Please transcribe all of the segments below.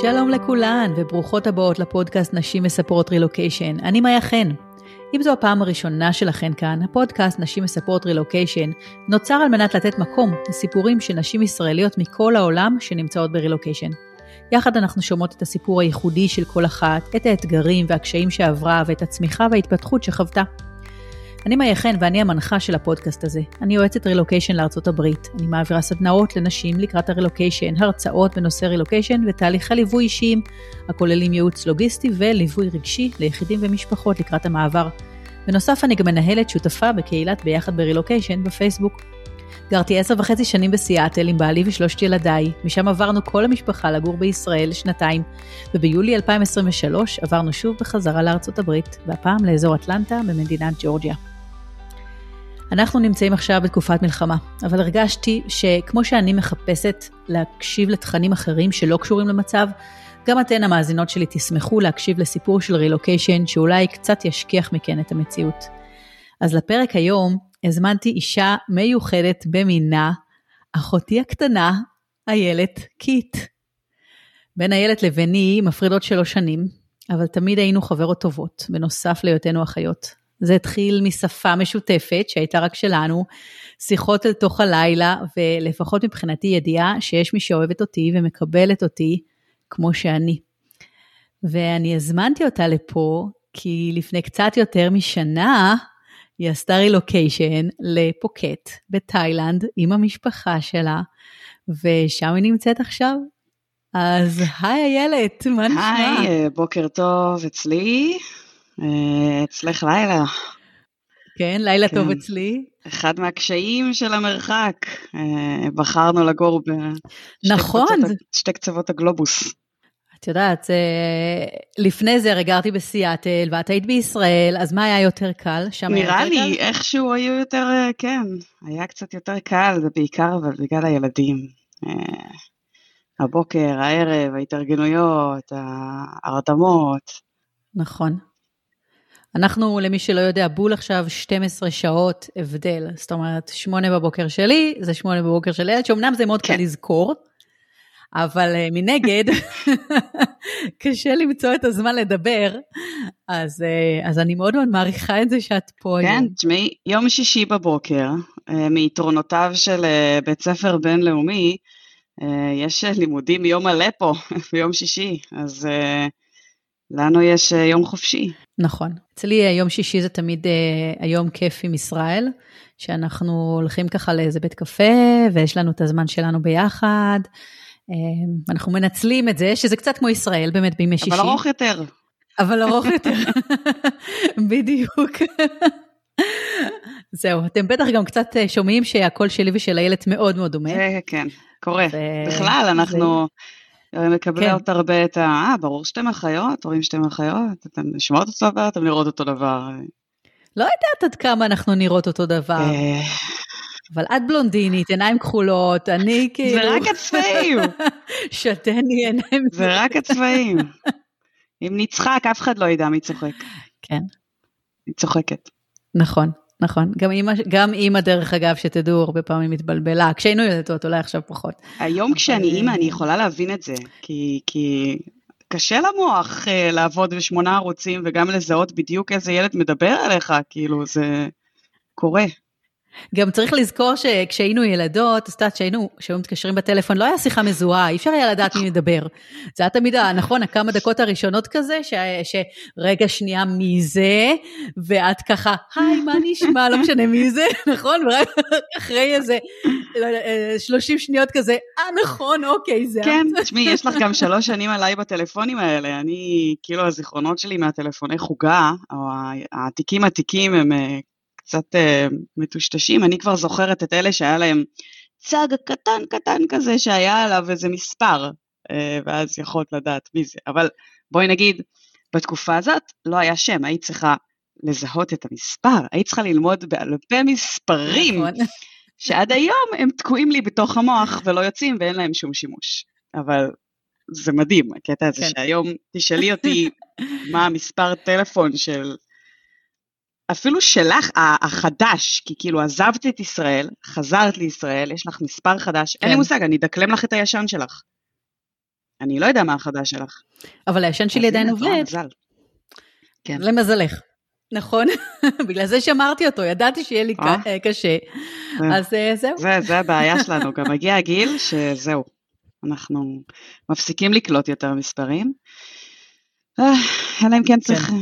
שלום לכולן, וברוכות הבאות לפודקאסט נשים מספרות רילוקיישן. אני מאיה חן. אם זו הפעם הראשונה שלכן כאן, הפודקאסט נשים מספרות רילוקיישן נוצר על מנת לתת מקום לסיפורים של נשים ישראליות מכל העולם שנמצאות ברילוקיישן. יחד אנחנו שומעות את הסיפור הייחודי של כל אחת, את האתגרים והקשיים שעברה ואת הצמיחה וההתפתחות שחוותה. אני מאיה חן ואני המנחה של הפודקאסט הזה. אני יועצת רילוקיישן לארצות הברית. אני מעבירה סדנאות לנשים לקראת הרילוקיישן, הרצאות בנושא רילוקיישן ותהליכי ליווי אישיים, הכוללים ייעוץ לוגיסטי וליווי רגשי ליחידים ומשפחות לקראת המעבר. בנוסף, אני גם מנהלת שותפה בקהילת ביחד ברילוקיישן בפייסבוק. גרתי עשר וחצי שנים בסיאטל עם בעלי ושלושת ילדיי, משם עברנו כל המשפחה לגור בישראל שנתיים, וביולי 2023 עברנו שוב בחזרה לארצות הברית, והפעם לאזור אטלנטה במדינת ג'ורג'יה. אנחנו נמצאים עכשיו בתקופת מלחמה, אבל הרגשתי שכמו שאני מחפשת להקשיב לתכנים אחרים שלא קשורים למצב, גם אתן המאזינות שלי תשמחו להקשיב לסיפור של רילוקיישן שאולי קצת ישכיח מכן את המציאות. אז לפרק היום הזמנתי אישה מיוחדת במינה, אחותי הקטנה, איילת קיט. בין איילת לביני מפרידות שלוש שנים, אבל תמיד היינו חברות טובות, בנוסף להיותנו אחיות. זה התחיל משפה משותפת שהייתה רק שלנו, שיחות אל תוך הלילה, ולפחות מבחינתי ידיעה שיש מי שאוהבת אותי ומקבלת אותי כמו שאני. ואני הזמנתי אותה לפה, כי לפני קצת יותר משנה, היא עשתה רילוקיישן לפוקט בתאילנד עם המשפחה שלה, ושם היא נמצאת עכשיו. אז היי איילת, מה נשמע? היי, בוקר טוב אצלי. אה, אצלך לילה. כן, לילה כן. טוב אצלי. אחד מהקשיים של המרחק, אה, בחרנו לגור בשתי נכון. קצוות, שתי קצוות הגלובוס. את יודעת, לפני זה הרי גרתי בסיאטל, ואת היית בישראל, אז מה היה יותר קל? שם היה יותר קל? נראה לי, איכשהו היו יותר, אה, כן, היה קצת יותר קל, ובעיקר אבל בגלל הילדים. הבוקר, הערב, ההתארגנויות, ההרדמות. נכון. אנחנו, למי שלא יודע, בול עכשיו 12 שעות הבדל. זאת אומרת, 8 בבוקר שלי, זה 8 בבוקר של ילד, שאומנם זה מאוד כן. קל לזכור, אבל uh, מנגד, קשה למצוא את הזמן לדבר, אז, uh, אז אני מאוד מאוד מעריכה את זה שאת פה כן, היום. כן, תשמעי, יום שישי בבוקר, uh, מיתרונותיו של בית ספר בינלאומי, יש לימודים יום מלא פה, ביום שישי, אז... לנו יש אה, יום חופשי. נכון. אצלי אה, יום שישי זה תמיד אה, היום כיף עם ישראל, שאנחנו הולכים ככה לאיזה בית קפה, ויש לנו את הזמן שלנו ביחד. אנחנו מנצלים את זה, שזה קצת כמו ישראל באמת בימי שישי. אבל ארוך יותר. אבל ארוך יותר, בדיוק. זהו, אתם בטח גם קצת שומעים שהקול שלי ושל איילת מאוד מאוד דומה. זה כן, קורה. בכלל, אנחנו... מקבלות כן. הרבה את ה... אה, ברור שאתם אחיות, רואים שאתם אחיות, אתם נשמעות אותו דבר, אתם נראות אותו דבר. לא יודעת עד כמה אנחנו נראות אותו דבר. אה. אבל את בלונדינית, עיניים כחולות, אני כאילו... זה רק הצבעים. שתני עיניים. זה רק הצבעים. אם נצחק, אף אחד לא ידע מי צוחק. כן. היא צוחקת. נכון. נכון, גם אימא, גם אימא דרך אגב, שתדעו, הרבה פעמים מתבלבלה, כשהיינו ילדות, אולי עכשיו פחות. היום כשאני אימא, אני יכולה להבין את זה, כי, כי קשה למוח uh, לעבוד בשמונה ערוצים וגם לזהות בדיוק איזה ילד מדבר עליך, כאילו, זה קורה. גם צריך לזכור שכשהיינו ילדות, את יודעת כשהיו מתקשרים בטלפון, לא היה שיחה מזוהה, אי אפשר היה לדעת מי מדבר. זה היה תמיד, נכון, הכמה דקות הראשונות כזה, ש, שרגע שנייה מי זה, ואת ככה, היי, מה נשמע, לא משנה מי זה, נכון? ורק אחרי איזה 30 שניות כזה, אה, נכון, אוקיי, זה כן, תשמעי, יש לך גם שלוש שנים עליי בטלפונים האלה. אני, כאילו, הזיכרונות שלי מהטלפוני חוגה, או העתיקים עתיקים הם אה, קצת uh, מטושטשים, אני כבר זוכרת את אלה שהיה להם צג קטן קטן כזה שהיה עליו איזה מספר, uh, ואז יכולת לדעת מי זה. אבל בואי נגיד, בתקופה הזאת לא היה שם, היית צריכה לזהות את המספר, היית צריכה ללמוד בעל פה מספרים, נכון. שעד היום הם תקועים לי בתוך המוח ולא יוצאים ואין להם שום שימוש. אבל זה מדהים, הקטע הזה כן. שהיום תשאלי אותי מה המספר טלפון של אפילו שלך, החדש, כי כאילו עזבת את ישראל, חזרת לישראל, יש לך מספר חדש, כן. אין לי כן. מושג, אני אדקלם לך את הישן שלך. אני לא יודע מה החדש שלך. אבל הישן שלי עדיין עובד. מזל. כן. למזלך. נכון, בגלל זה שמרתי אותו, ידעתי שיהיה לי אה? קשה. אז זהו. זה, זה הבעיה שלנו, גם מגיע הגיל שזהו, אנחנו מפסיקים לקלוט יותר מספרים. אלא אם כן צריך... כן.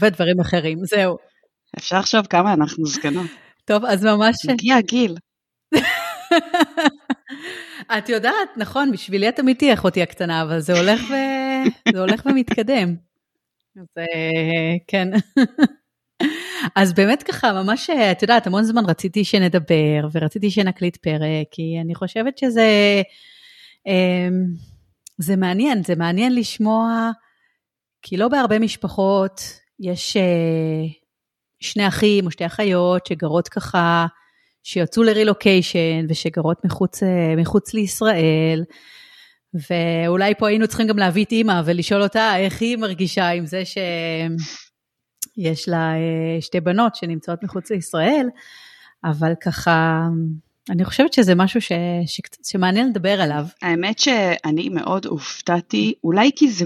ודברים אחרים, זהו. אפשר לחשוב כמה אנחנו זקנות. טוב, אז ממש... מגיע הגיל. את יודעת, נכון, בשבילי את תמיד תהיה אחותי הקטנה, אבל זה הולך, ו... זה הולך ומתקדם. אז כן. אז באמת ככה, ממש, את יודעת, המון זמן רציתי שנדבר, ורציתי שנקליט פרק, כי אני חושבת שזה אמ, זה מעניין, זה מעניין לשמוע, כי לא בהרבה משפחות יש אה, שני אחים או שתי אחיות שגרות ככה, שיצאו לרילוקיישן ושגרות מחוץ, אה, מחוץ לישראל. ואולי פה היינו צריכים גם להביא את אימא ולשאול אותה איך היא מרגישה עם זה שיש לה אה, שתי בנות שנמצאות מחוץ לישראל, אבל ככה, אני חושבת שזה משהו ש, ש, שמעניין לדבר עליו. האמת שאני מאוד הופתעתי, אולי כי זה,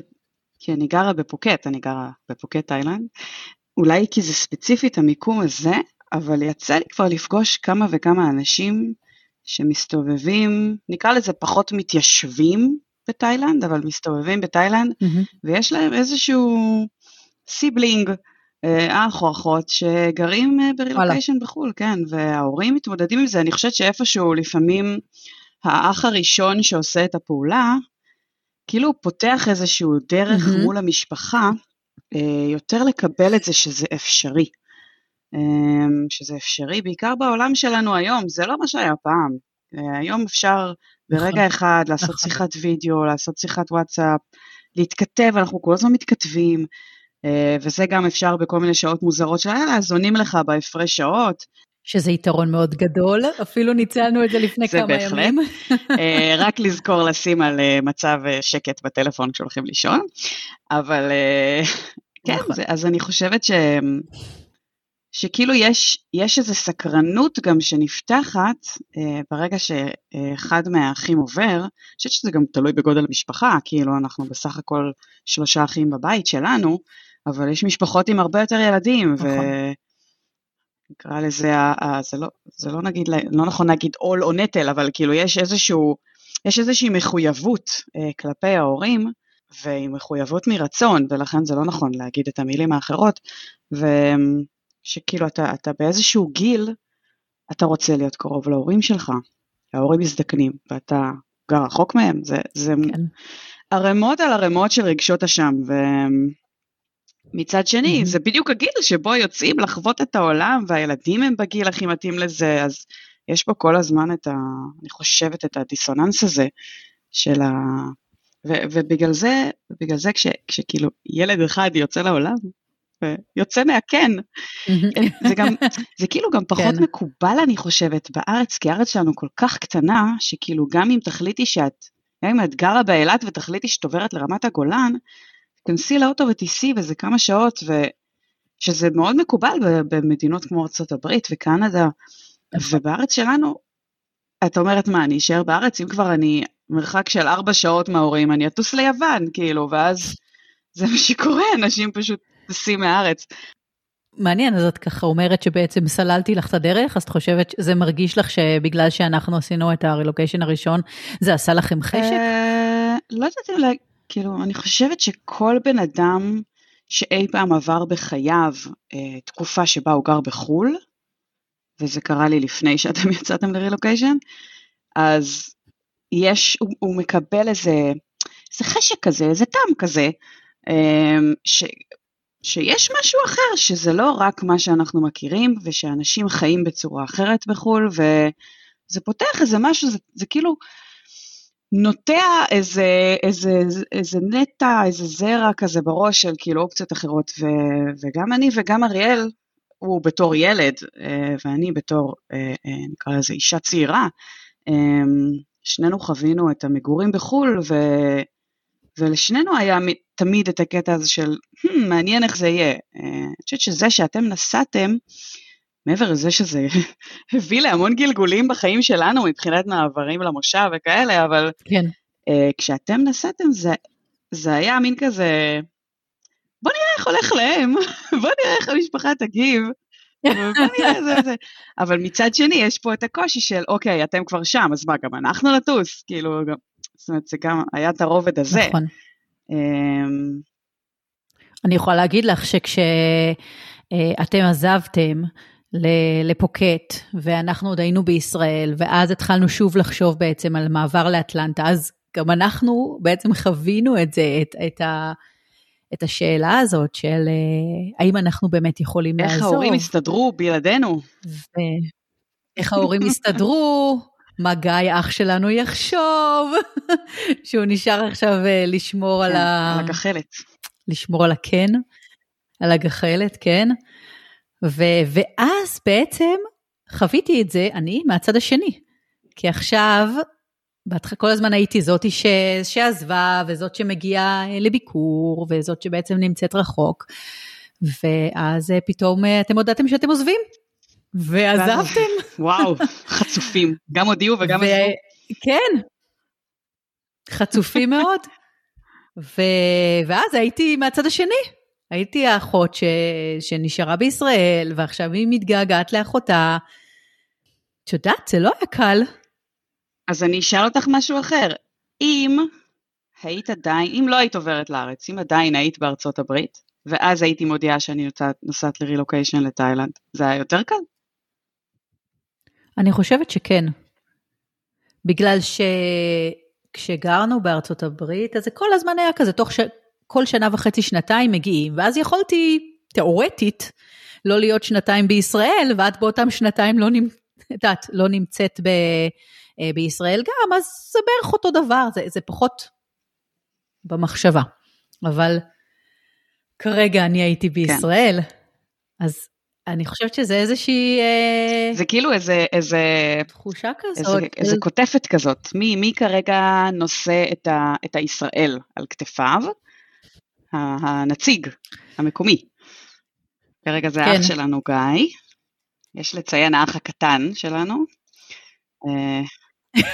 כי אני גרה בפוקט, אני גרה בפוקט תאילנד, אולי כי זה ספציפית המיקום הזה, אבל יצא לי כבר לפגוש כמה וכמה אנשים שמסתובבים, נקרא לזה פחות מתיישבים בתאילנד, אבל מסתובבים בתאילנד, mm-hmm. ויש להם איזשהו sibling, אה, אח או אחות שגרים אה, ברילוקיישן בחו"ל, כן, וההורים מתמודדים עם זה, אני חושבת שאיפשהו לפעמים האח הראשון שעושה את הפעולה, כאילו פותח איזשהו דרך mm-hmm. מול המשפחה, יותר לקבל את זה שזה אפשרי. שזה אפשרי, בעיקר בעולם שלנו היום, זה לא מה שהיה פעם. היום אפשר ברגע נכון. אחד לעשות נכון. שיחת וידאו, לעשות שיחת וואטסאפ, להתכתב, אנחנו כל הזמן מתכתבים, אה, וזה גם אפשר בכל מיני שעות מוזרות של הלילה, אז עונים לך בהפרש שעות. שזה יתרון מאוד גדול, אפילו ניצלנו את זה לפני זה כמה בהחלט. ימים. אה, רק לזכור לשים על אה, מצב שקט בטלפון כשהולכים לישון, אבל כן, נכון. זה, אז אני חושבת ש... שכאילו יש, יש איזו סקרנות גם שנפתחת אה, ברגע שאחד מהאחים עובר, אני חושבת שזה גם תלוי בגודל המשפחה, כאילו אנחנו בסך הכל שלושה אחים בבית שלנו, אבל יש משפחות עם הרבה יותר ילדים, נכון. ונקרא לזה, זה לא, זה לא נגיד, לא נכון להגיד עול או נטל, אבל כאילו יש איזשהו, יש איזושהי מחויבות אה, כלפי ההורים, והיא מחויבות מרצון, ולכן זה לא נכון להגיד את המילים האחרות, ושכאילו אתה, אתה באיזשהו גיל, אתה רוצה להיות קרוב להורים שלך, ההורים מזדקנים, ואתה גר רחוק מהם, זה, זה כן. ערימות על ערימות של רגשות אשם, ו... מצד שני, mm-hmm. זה בדיוק הגיל שבו יוצאים לחוות את העולם, והילדים הם בגיל הכי מתאים לזה, אז יש פה כל הזמן את ה... אני חושבת את הדיסוננס הזה של ה... ו, ובגלל זה, בגלל זה כש, כשכאילו ילד אחד יוצא לעולם, ויוצא מהקן. זה גם, זה כאילו גם פחות כן. מקובל אני חושבת בארץ, כי הארץ שלנו כל כך קטנה, שכאילו גם אם תחליטי שאת, גם אם את גרה באילת ותחליטי שאת עוברת לרמת הגולן, תיכנסי לאוטו ותיסעי וזה כמה שעות, ושזה מאוד מקובל במדינות כמו ארה"ב וקנדה, ובארץ שלנו, את אומרת מה, אני אשאר בארץ? אם כבר אני מרחק של ארבע שעות מההורים, אני אטוס ליוון, כאילו, ואז זה מה שקורה, אנשים פשוט טסים מהארץ. מעניין, אז את ככה אומרת שבעצם סללתי לך את הדרך, אז את חושבת שזה מרגיש לך שבגלל שאנחנו עשינו את הרילוקיישן הראשון, זה עשה לכם חשק? אה, לא יודעת אם כאילו, אני חושבת שכל בן אדם שאי פעם עבר בחייו אה, תקופה שבה הוא גר בחו"ל, וזה קרה לי לפני שאתם יצאתם לרילוקיישן, אז יש, הוא, הוא מקבל איזה, איזה חשק כזה, איזה טעם כזה, אה, ש, שיש משהו אחר, שזה לא רק מה שאנחנו מכירים, ושאנשים חיים בצורה אחרת בחו"ל, וזה פותח איזה משהו, זה, זה כאילו, נוטע איזה, איזה, איזה נטע, איזה זרע כזה בראש של כאילו אופציות אחרות, ו, וגם אני וגם אריאל, הוא בתור ילד, אה, ואני בתור, אה, אה, נקרא לזה אישה צעירה, שנינו חווינו את המגורים בחו"ל, ו, ולשנינו היה תמיד את הקטע הזה של, hmm, מעניין איך זה יהיה. אני חושבת שזה שאתם נסעתם, מעבר לזה שזה הביא להמון גלגולים בחיים שלנו מבחינת מעברים למושב וכאלה, אבל כן. אה, כשאתם נסעתם זה, זה היה מין כזה, בוא נראה איך הולך להם, בוא נראה איך המשפחה תגיב. זה. אבל מצד שני, יש פה את הקושי של, אוקיי, אתם כבר שם, אז מה, גם אנחנו נטוס? כאילו, גם, זאת אומרת, זה גם היה את הרובד הזה. נכון. אמ, אני יכולה להגיד לך שכשאתם עזבתם ל- לפוקט, ואנחנו עוד היינו בישראל, ואז התחלנו שוב לחשוב בעצם על מעבר לאטלנטה, אז גם אנחנו בעצם חווינו את זה, את, את, ה, את השאלה הזאת של אה, האם אנחנו באמת יכולים איך לעזוב. ההורים הסתדרו בלעדינו? ואיך ההורים הסתדרו, מה גיא אח שלנו יחשוב, שהוא נשאר עכשיו אה, לשמור על כן, ה... על הגחלת. לשמור על הקן, על הגחלת, כן. ו- ואז בעצם חוויתי את זה אני מהצד השני. כי עכשיו, בהתח... כל הזמן הייתי זאתי ש... שעזבה, וזאת שמגיעה אה, לביקור, וזאת שבעצם נמצאת רחוק. ואז אה, פתאום אה, אתם הודעתם שאתם עוזבים, ועזבתם. וואו, חצופים. גם הודיעו וגם ו- עזבו. כן, חצופים מאוד. ו- ואז הייתי מהצד השני. הייתי האחות ש... שנשארה בישראל, ועכשיו היא מתגעגעת לאחותה. את יודעת, זה לא היה קל. אז אני אשאל אותך משהו אחר. אם היית עדיין, אם לא היית עוברת לארץ, אם עדיין היית בארצות הברית, ואז הייתי מודיעה שאני נוסעת, נוסעת לרילוקיישן לתאילנד, זה היה יותר קל? אני חושבת שכן. בגלל שכשגרנו בארצות הברית, אז זה כל הזמן היה כזה, תוך ש... כל שנה וחצי, שנתיים מגיעים, ואז יכולתי, תאורטית, לא להיות שנתיים בישראל, ואת באותם שנתיים לא, נמצ... יודעת, לא נמצאת ב... אה, בישראל גם, אז זה בערך אותו דבר, זה, זה פחות במחשבה. אבל כרגע אני הייתי בישראל, כן. אז אני חושבת שזה איזושהי... אה, זה כאילו איזה, איזה, תחושה כזאת. איזה, איזה כותפת כזאת. מי, מי כרגע נושא את, ה, את הישראל על כתפיו? הנציג המקומי. כרגע זה כן. האח שלנו גיא. יש לציין האח הקטן שלנו. אה,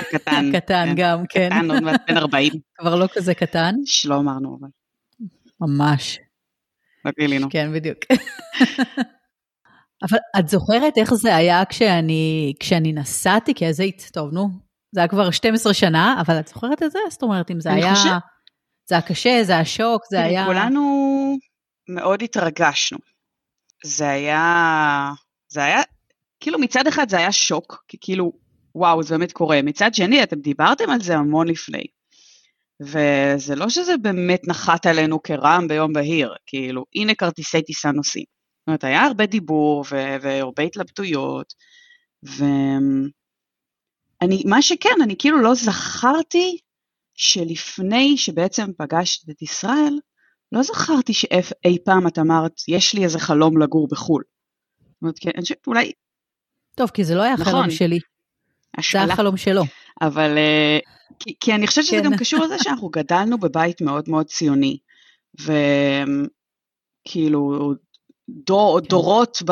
הקטן. קטן גם, כן. קטן, עוד מעט בן 40. כבר לא כזה קטן. שלא אמרנו, אבל ממש. לא גילינו. כן, בדיוק. אבל את זוכרת איך זה היה כשאני, כשאני נסעתי? כי אז היית, טוב, נו, זה היה כבר 12 שנה, אבל את זוכרת את זה? זאת אומרת, אם זה אני היה... זה היה קשה, זה היה שוק, זה היה... כולנו מאוד התרגשנו. זה היה, זה היה, כאילו מצד אחד זה היה שוק, כי כאילו, וואו, זה באמת קורה. מצד שני, אתם דיברתם על זה המון לפני. וזה לא שזה באמת נחת עלינו כרעם ביום בהיר, כאילו, הנה כרטיסי טיסה נוסעים. זאת אומרת, היה הרבה דיבור ו- והרבה התלבטויות, ואני, מה שכן, אני כאילו לא זכרתי שלפני שבעצם פגשת את ישראל, לא זכרתי שאי פעם את אמרת, יש לי איזה חלום לגור בחו"ל. זאת אומרת, כן, אני חושבת אולי טוב, כי זה לא היה נכון. החלום שלי, זה היה השאלה, החלום שלו. אבל אה, כי, כי אני חושבת שזה כן. גם קשור לזה שאנחנו גדלנו בבית מאוד מאוד ציוני, וכאילו דור, כן. דורות,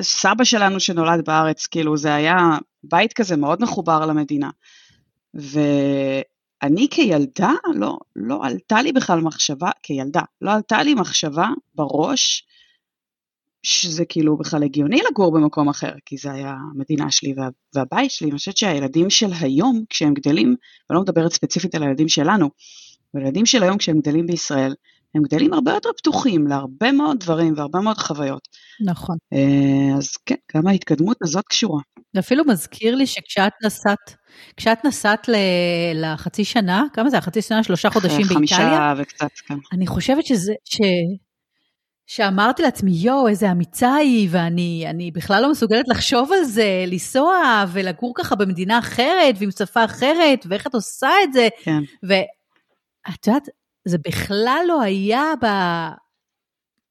סבא שלנו שנולד בארץ, כאילו זה היה בית כזה מאוד מחובר למדינה. ואני כילדה, לא, לא עלתה לי בכלל מחשבה, כילדה, לא עלתה לי מחשבה בראש שזה כאילו בכלל הגיוני לגור במקום אחר, כי זה היה המדינה שלי וה, והבית שלי. אני חושבת שהילדים של היום, כשהם גדלים, ואני לא מדברת ספציפית על הילדים שלנו, הילדים של היום כשהם גדלים בישראל, הם גדלים הרבה יותר פתוחים להרבה מאוד דברים והרבה מאוד חוויות. נכון. אה, אז כן, גם ההתקדמות הזאת קשורה. זה אפילו מזכיר לי שכשאת נסעת, כשאת נסעת ל- לחצי שנה, כמה זה היה? חצי שנה, שלושה חודשים באיטליה? חמישה וקצת, כן. אני חושבת שזה, ש... שאמרתי לעצמי, יואו, איזה אמיצה היא, ואני אני בכלל לא מסוגלת לחשוב על זה, לנסוע ולגור ככה במדינה אחרת, ועם שפה אחרת, ואיך את עושה את זה. כן. ואת יודעת, זה בכלל לא היה ב...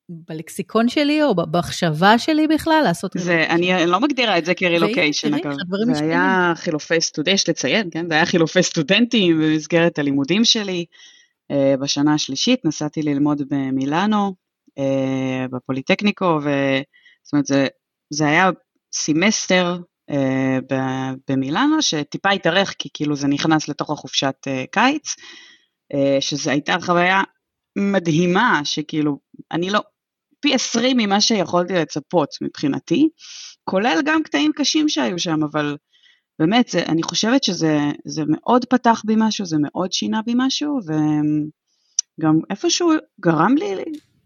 בלקסיקון שלי, או במחשבה שלי בכלל, לעשות את זה. אני לא מגדירה את זה כרילוקיישן אגב, זה. היה חילופי סטודנט, יש לציין, כן, זה היה חילופי סטודנטים במסגרת הלימודים שלי. אה, בשנה השלישית נסעתי ללמוד במילאנו, אה, בפוליטקניקו, ו... זאת אומרת, זה, זה היה סמסטר אה, במילאנו, שטיפה התארך, כי כאילו זה נכנס לתוך החופשת קיץ, שזו הייתה חוויה מדהימה, שכאילו, אני לא, פי עשרים ממה שיכולתי לצפות מבחינתי, כולל גם קטעים קשים שהיו שם, אבל באמת, זה, אני חושבת שזה מאוד פתח בי משהו, זה מאוד שינה בי משהו, וגם איפשהו גרם לי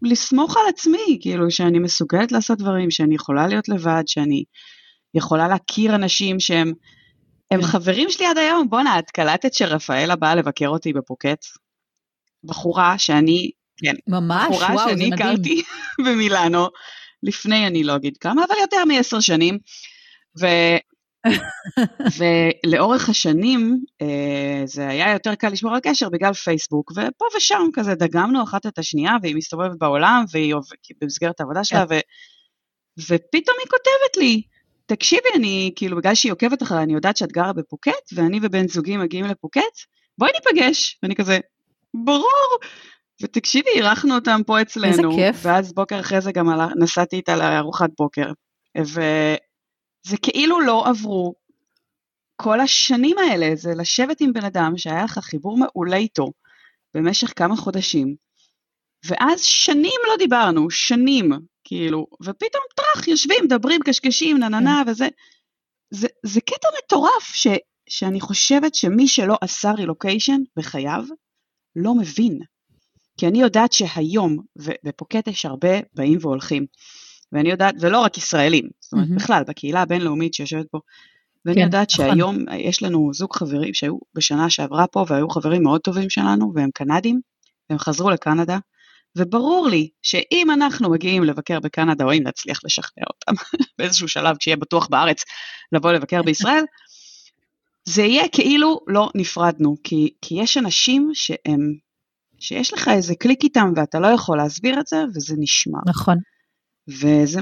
לסמוך על עצמי, כאילו שאני מסוגלת לעשות דברים, שאני יכולה להיות לבד, שאני יכולה להכיר אנשים שהם הם כן. חברים שלי עד היום. בואנה, את קלטת שרפאלה באה לבקר אותי בפוקט? בחורה שאני, כן, ממש, וואו, שאני זה מדהים. הכרתי במילאנו, לפני אני לא אגיד כמה, אבל יותר מעשר שנים. ו... ולאורך השנים אה, זה היה יותר קל לשמור על קשר בגלל פייסבוק, ופה ושם כזה דגמנו אחת את השנייה, והיא מסתובבת בעולם, והיא במסגרת העבודה שלה. ו, ופתאום היא כותבת לי, תקשיבי, אני, כאילו, בגלל שהיא עוקבת אחריי, אני יודעת שאת גרה בפוקט, ואני ובן זוגי מגיעים לפוקט, בואי ניפגש. ואני כזה, ברור. ותקשיבי, אירחנו אותם פה אצלנו. איזה כיף. ואז בוקר אחרי זה גם נסעתי איתה לארוחת בוקר. וזה כאילו לא עברו כל השנים האלה, זה לשבת עם בן אדם שהיה לך חיבור מעולה איתו במשך כמה חודשים, ואז שנים לא דיברנו, שנים, כאילו, ופתאום טראח, יושבים, מדברים, קשקשים, נננה כן. וזה. זה, זה קטע מטורף ש, שאני חושבת שמי שלא עשה רילוקיישן בחייו, לא מבין. כי אני יודעת שהיום, ובפוקט יש הרבה באים והולכים, ואני יודעת, ולא רק ישראלים, זאת אומרת, mm-hmm. בכלל, בקהילה הבינלאומית שיושבת פה, ואני כן, יודעת נכון. שהיום יש לנו זוג חברים שהיו בשנה שעברה פה, והיו חברים מאוד טובים שלנו, והם קנדים, והם חזרו לקנדה, וברור לי שאם אנחנו מגיעים לבקר בקנדה, או אם נצליח לשכנע אותם באיזשהו שלב, כשיהיה בטוח בארץ לבוא לבקר בישראל, זה יהיה כאילו לא נפרדנו, כי, כי יש אנשים שהם, שיש לך איזה קליק איתם ואתה לא יכול להסביר את זה, וזה נשמע. נכון. וזה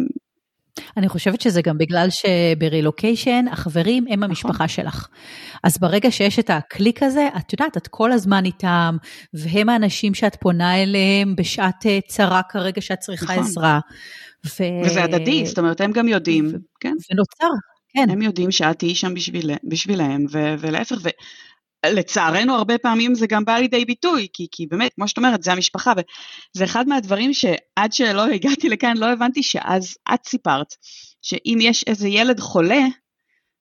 אני חושבת שזה גם בגלל שברילוקיישן החברים הם המשפחה נכון. שלך. אז ברגע שיש את הקליק הזה, את יודעת, את כל הזמן איתם, והם האנשים שאת פונה אליהם בשעת אה, צרה כרגע שאת צריכה נכון. עזרה. ו... וזה הדדי, זאת אומרת, הם גם יודעים, ו... כן? ונוצר, כן. הם יודעים שאת תהיי שם בשביל, בשבילהם, ו... ולהפך, ו... לצערנו הרבה פעמים זה גם בא לידי ביטוי, כי, כי באמת, כמו שאת אומרת, זה המשפחה, וזה אחד מהדברים שעד שלא הגעתי לכאן לא הבנתי שאז את סיפרת, שאם יש איזה ילד חולה,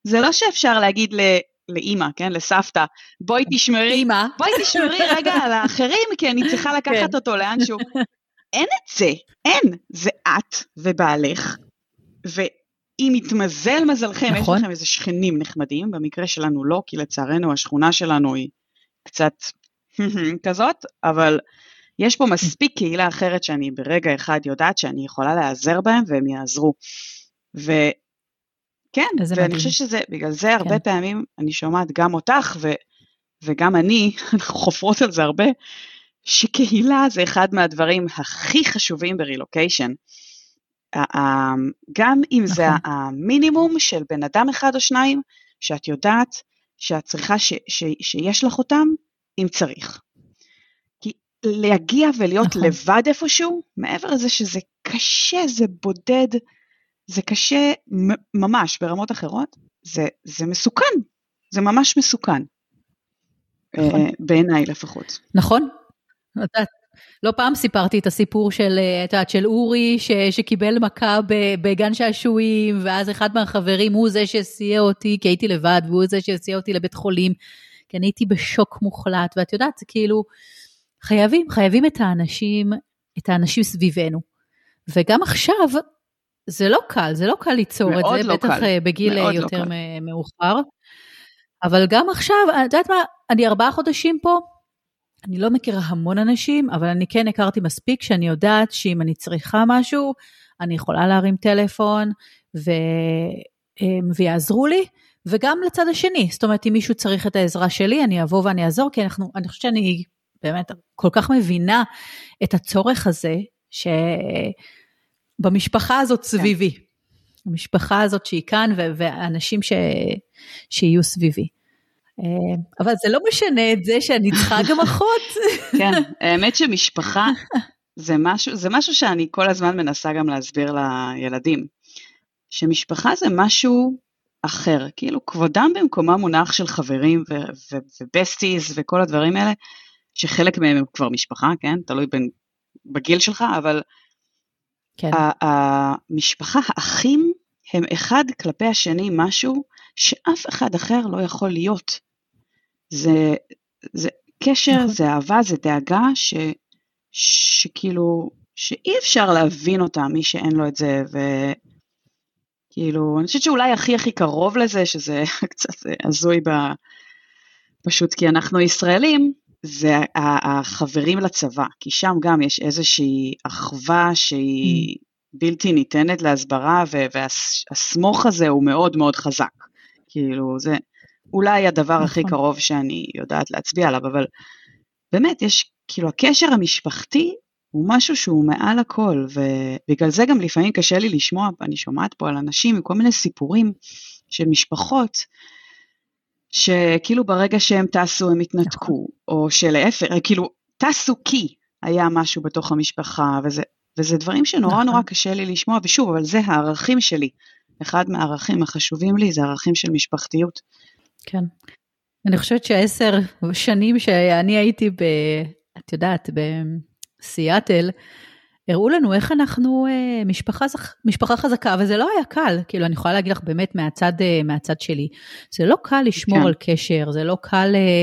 זה לא שאפשר להגיד ל... לאימא, כן, לסבתא, בואי תשמרי, אימא. בואי תשמרי רגע על האחרים, כי אני צריכה לקחת כן. אותו לאנשהו. אין את זה, אין, זה את ובעלך, ו... אם יתמזל מזלכם, נכון. יש לכם איזה שכנים נחמדים, במקרה שלנו לא, כי לצערנו השכונה שלנו היא קצת כזאת, אבל יש פה מספיק קהילה אחרת שאני ברגע אחד יודעת שאני יכולה להיעזר בהם והם יעזרו. וכן, ואני חושבת שזה, בגלל זה הרבה כן. פעמים אני שומעת גם אותך ו, וגם אני, אנחנו חופרות על זה הרבה, שקהילה זה אחד מהדברים הכי חשובים ברילוקיישן. גם אם זה נכון. המינימום של בן אדם אחד או שניים, שאת יודעת שאת צריכה ש, ש, שיש לך אותם, אם צריך. כי להגיע ולהיות נכון. לבד איפשהו, מעבר לזה שזה קשה, זה בודד, זה קשה ממש ברמות אחרות, זה, זה מסוכן, זה ממש מסוכן. נכון. אה, בעיניי לפחות. נכון. לא פעם סיפרתי את הסיפור של, אה, את יודעת, של אורי ש, שקיבל מכה בגן שעשועים, ואז אחד מהחברים הוא זה שסיע אותי, כי הייתי לבד, והוא זה שסיע אותי לבית חולים, כי אני הייתי בשוק מוחלט, ואת יודעת, זה כאילו, חייבים, חייבים את האנשים, את האנשים סביבנו. וגם עכשיו, זה לא קל, זה לא קל ליצור את זה, לא בטח קל. אה, בגיל לא יותר לא מאוחר. אבל גם עכשיו, את יודעת מה, אני ארבעה חודשים פה, אני לא מכירה המון אנשים, אבל אני כן הכרתי מספיק שאני יודעת שאם אני צריכה משהו, אני יכולה להרים טלפון ו... אמ, ויעזרו לי, וגם לצד השני, זאת אומרת, אם מישהו צריך את העזרה שלי, אני אבוא ואני אעזור, כי אנחנו, אני חושבת שאני באמת כל כך מבינה את הצורך הזה, שבמשפחה הזאת כן. סביבי, כן. המשפחה הזאת שהיא כאן, ואנשים ש... שיהיו סביבי. אה, אבל זה לא משנה את זה שאני צריכה גם אחות. כן, האמת שמשפחה זה משהו, זה משהו שאני כל הזמן מנסה גם להסביר לילדים. שמשפחה זה משהו אחר. כאילו, כבודם במקומם מונח של חברים ובסטיז וכל הדברים האלה, שחלק מהם הם כבר משפחה, כן? תלוי בין, בגיל שלך, אבל כן. המשפחה, האחים, הם אחד כלפי השני משהו שאף אחד אחר לא יכול להיות. זה, זה קשר, נכון. זה אהבה, זה דאגה, ש, שכאילו, שאי אפשר להבין אותה, מי שאין לו את זה, וכאילו, אני חושבת שאולי הכי הכי קרוב לזה, שזה קצת הזוי ב... פשוט כי אנחנו ישראלים, זה החברים לצבא, כי שם גם יש איזושהי אחווה שהיא mm. בלתי ניתנת להסברה, והסמוך הזה הוא מאוד מאוד חזק. כאילו, זה אולי הדבר נכון. הכי קרוב שאני יודעת להצביע עליו, אבל באמת, יש, כאילו, הקשר המשפחתי הוא משהו שהוא מעל הכל, ובגלל זה גם לפעמים קשה לי לשמוע, אני שומעת פה על אנשים עם כל מיני סיפורים של משפחות, שכאילו ברגע שהם טסו הם התנתקו, נכון. או שלהפך, כאילו, טסו כי היה משהו בתוך המשפחה, וזה, וזה דברים שנורא נכון. נורא קשה לי לשמוע, ושוב, אבל זה הערכים שלי. אחד מהערכים החשובים לי זה ערכים של משפחתיות. כן. אני חושבת שעשר שנים שאני הייתי ב... את יודעת, בסיאטל, הראו לנו איך אנחנו אה, משפחה, משפחה חזקה, וזה לא היה קל, כאילו אני יכולה להגיד לך באמת מהצד, אה, מהצד שלי, זה לא קל לשמור כן. על קשר, זה לא קל, אה,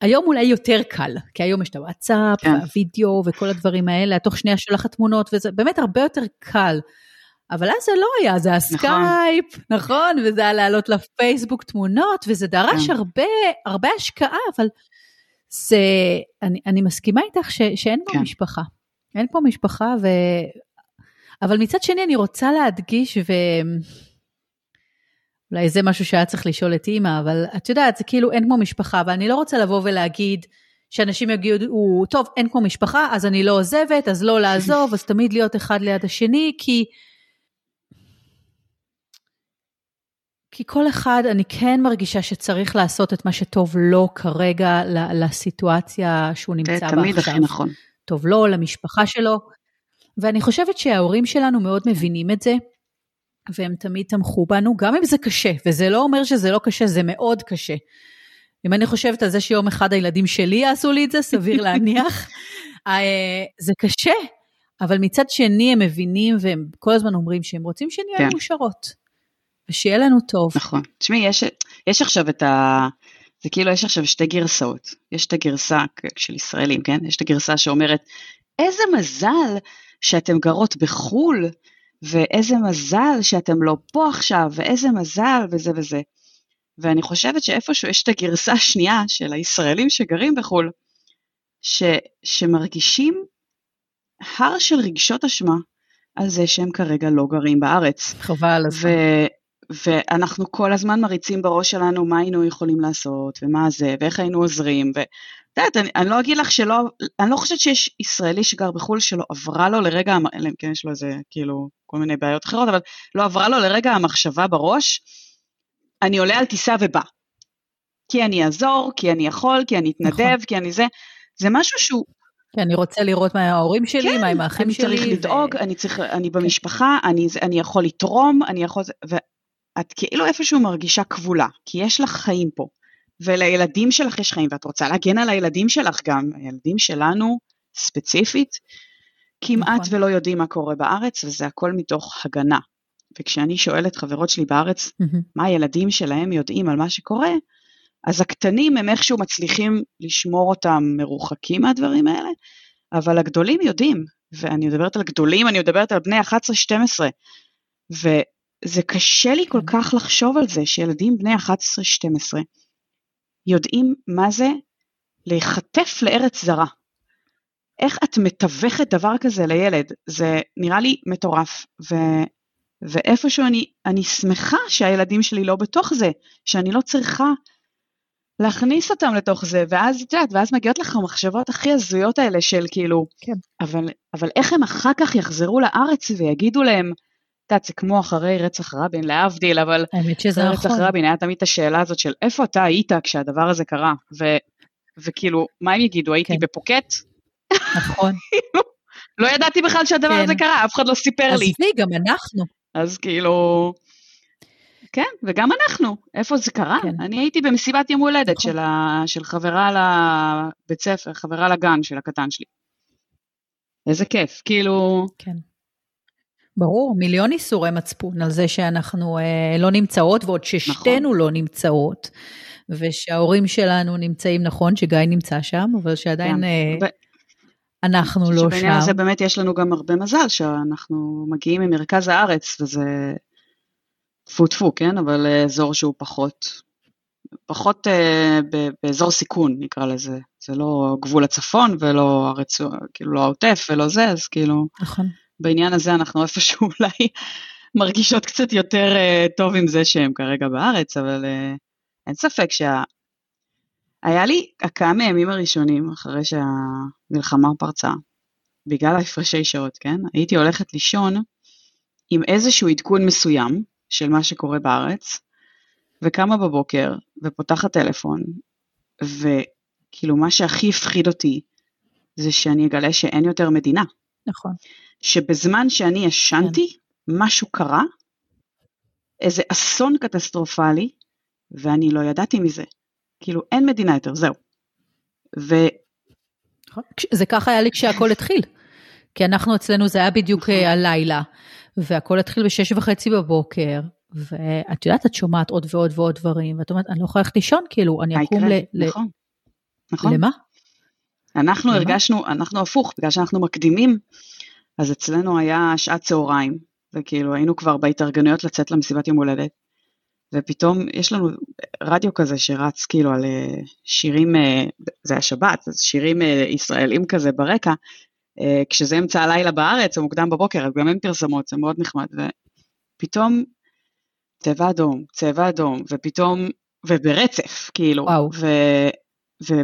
היום אולי יותר קל, כי היום יש את הוואטסאפ, כן. והווידאו וכל הדברים האלה, תוך שנייה שולחת תמונות, וזה באמת הרבה יותר קל. אבל אז זה לא היה, זה הסקייפ, נכון, נכון? וזה היה לעלות לפייסבוק תמונות, וזה דרש כן. הרבה, הרבה השקעה, אבל זה, אני, אני מסכימה איתך ש, שאין פה כן. משפחה. אין פה משפחה, ו... אבל מצד שני אני רוצה להדגיש, ואולי זה משהו שהיה צריך לשאול את אימא, אבל את יודעת, זה כאילו אין כמו משפחה, ואני לא רוצה לבוא ולהגיד שאנשים יגידו, טוב, אין כמו משפחה, אז אני לא עוזבת, אז לא לעזוב, אז תמיד להיות אחד ליד השני, כי... כי כל אחד, אני כן מרגישה שצריך לעשות את מה שטוב לו כרגע, לסיטואציה שהוא נמצא בה עכשיו. זה תמיד הכי נכון. טוב לו, למשפחה שלו. ואני חושבת שההורים שלנו מאוד מבינים את זה, והם תמיד תמכו בנו, גם אם זה קשה, וזה לא אומר שזה לא קשה, זה מאוד קשה. אם אני חושבת על זה שיום אחד הילדים שלי יעשו לי את זה, סביר להניח, אה, זה קשה, אבל מצד שני הם מבינים והם כל הזמן אומרים שהם רוצים שנהיה כן. מאושרות, ושיהיה לנו טוב. נכון. תשמעי, יש, יש עכשיו את ה... זה כאילו יש עכשיו שתי גרסאות. יש את הגרסה של ישראלים, כן? יש את הגרסה שאומרת, איזה מזל שאתם גרות בחו"ל, ואיזה מזל שאתם לא פה עכשיו, ואיזה מזל, וזה וזה. ואני חושבת שאיפשהו יש את הגרסה השנייה של הישראלים שגרים בחו"ל, ש, שמרגישים הר של רגשות אשמה על זה שהם כרגע לא גרים בארץ. חבל. ו, ואנחנו כל הזמן מריצים בראש שלנו מה היינו יכולים לעשות, ומה זה, ואיך היינו עוזרים, ואת יודעת, אני, אני לא אגיד לך שלא, אני לא חושבת שיש ישראלי שגר בחו"ל שלא עברה לו לרגע, אלא אם כן יש לו איזה, כאילו, כל מיני בעיות אחרות, אבל לא עברה לו לרגע המחשבה בראש, אני עולה על טיסה ובא. כי אני אעזור, כי אני יכול, כי אני אתנדב, נכון. כי אני זה, זה משהו שהוא... כי אני רוצה לראות מה ההורים שלי, כן, מה עם האחים שלי. כן, אני צריך לדאוג, ו... אני צריך, אני במשפחה, אני, אני יכול לתרום, אני יכול... את כאילו איפשהו מרגישה כבולה, כי יש לך חיים פה, ולילדים שלך יש חיים, ואת רוצה להגן על הילדים שלך גם, הילדים שלנו ספציפית, כמעט נכון. ולא יודעים מה קורה בארץ, וזה הכל מתוך הגנה. וכשאני שואלת חברות שלי בארץ, mm-hmm. מה הילדים שלהם יודעים על מה שקורה, אז הקטנים הם איכשהו מצליחים לשמור אותם מרוחקים מהדברים האלה, אבל הגדולים יודעים, ואני מדברת על גדולים, אני מדברת על בני 11-12, זה קשה לי כל כן. כך לחשוב על זה שילדים בני 11-12 יודעים מה זה להיחטף לארץ זרה. איך את מתווכת דבר כזה לילד? זה נראה לי מטורף. ו, ואיפשהו אני, אני שמחה שהילדים שלי לא בתוך זה, שאני לא צריכה להכניס אותם לתוך זה, ואז את יודעת, ואז מגיעות לך המחשבות הכי הזויות האלה של כאילו, כן. אבל, אבל איך הם אחר כך יחזרו לארץ ויגידו להם, יודעת, זה כמו אחרי רצח רבין, להבדיל, אבל האמת שזה נכון. רצח רבין היה תמיד את השאלה הזאת של איפה אתה היית כשהדבר הזה קרה, ו, וכאילו, מה הם יגידו, הייתי כן. בפוקט? נכון. כאילו, לא ידעתי בכלל שהדבר כן. הזה קרה, אף אחד לא סיפר לי. עזבי, גם אנחנו. אז כאילו... כן, וגם אנחנו, איפה זה קרה? כן. אני הייתי במסיבת יום הולדת נכון. של, ה, של חברה לבית ספר, חברה לגן של הקטן שלי. איזה כיף, כאילו... כן. ברור, מיליון איסורי מצפון על זה שאנחנו אה, לא נמצאות, ועוד ששתינו נכון. לא נמצאות, ושההורים שלנו נמצאים, נכון, שגיא נמצא שם, אבל שעדיין כן. אה, ו... אנחנו לא שם. שבעניין הזה באמת יש לנו גם הרבה מזל, שאנחנו מגיעים ממרכז הארץ, וזה טפו טפו, כן? אבל אה, אזור שהוא פחות, פחות אה, באזור סיכון, נקרא לזה. זה לא גבול הצפון ולא הרצוע, כאילו לא העוטף ולא זה, אז כאילו... נכון. בעניין הזה אנחנו איפשהו אולי מרגישות קצת יותר uh, טוב עם זה שהם כרגע בארץ, אבל uh, אין ספק שה... היה לי כמה ימים הראשונים אחרי שהמלחמה פרצה, בגלל ההפרשי שעות, כן? הייתי הולכת לישון עם איזשהו עדכון מסוים של מה שקורה בארץ, וקמה בבוקר ופותחת טלפון, וכאילו מה שהכי הפחיד אותי זה שאני אגלה שאין יותר מדינה. נכון. שבזמן שאני ישנתי, כן. משהו קרה, איזה אסון קטסטרופלי, ואני לא ידעתי מזה. כאילו, אין מדינה יותר, זהו. ו... נכון. זה ככה היה לי כשהכול התחיל. כי אנחנו אצלנו, זה היה בדיוק נכון. אה, הלילה, והכל התחיל בשש וחצי בבוקר, ואת יודעת, את שומעת עוד ועוד ועוד דברים, ואת אומרת, אני לא יכולה ללכת לישון, כאילו, אני אקום ל... נכון, נכון. למה? אנחנו? הרגשנו, אנחנו הפוך, בגלל שאנחנו מקדימים אז אצלנו היה שעת צהריים, וכאילו היינו כבר בהתארגנויות לצאת למסיבת יום הולדת, ופתאום יש לנו רדיו כזה שרץ כאילו על אה, שירים, אה, זה היה שבת, אז שירים אה, ישראלים כזה ברקע, כשזה אמצע הלילה בארץ או מוקדם בבוקר, אז גם אין פרסמות, זה מאוד נחמד, ופתאום צבע אדום, צבע אדום, ופתאום, וברצף, כאילו, וואו. ו, ו,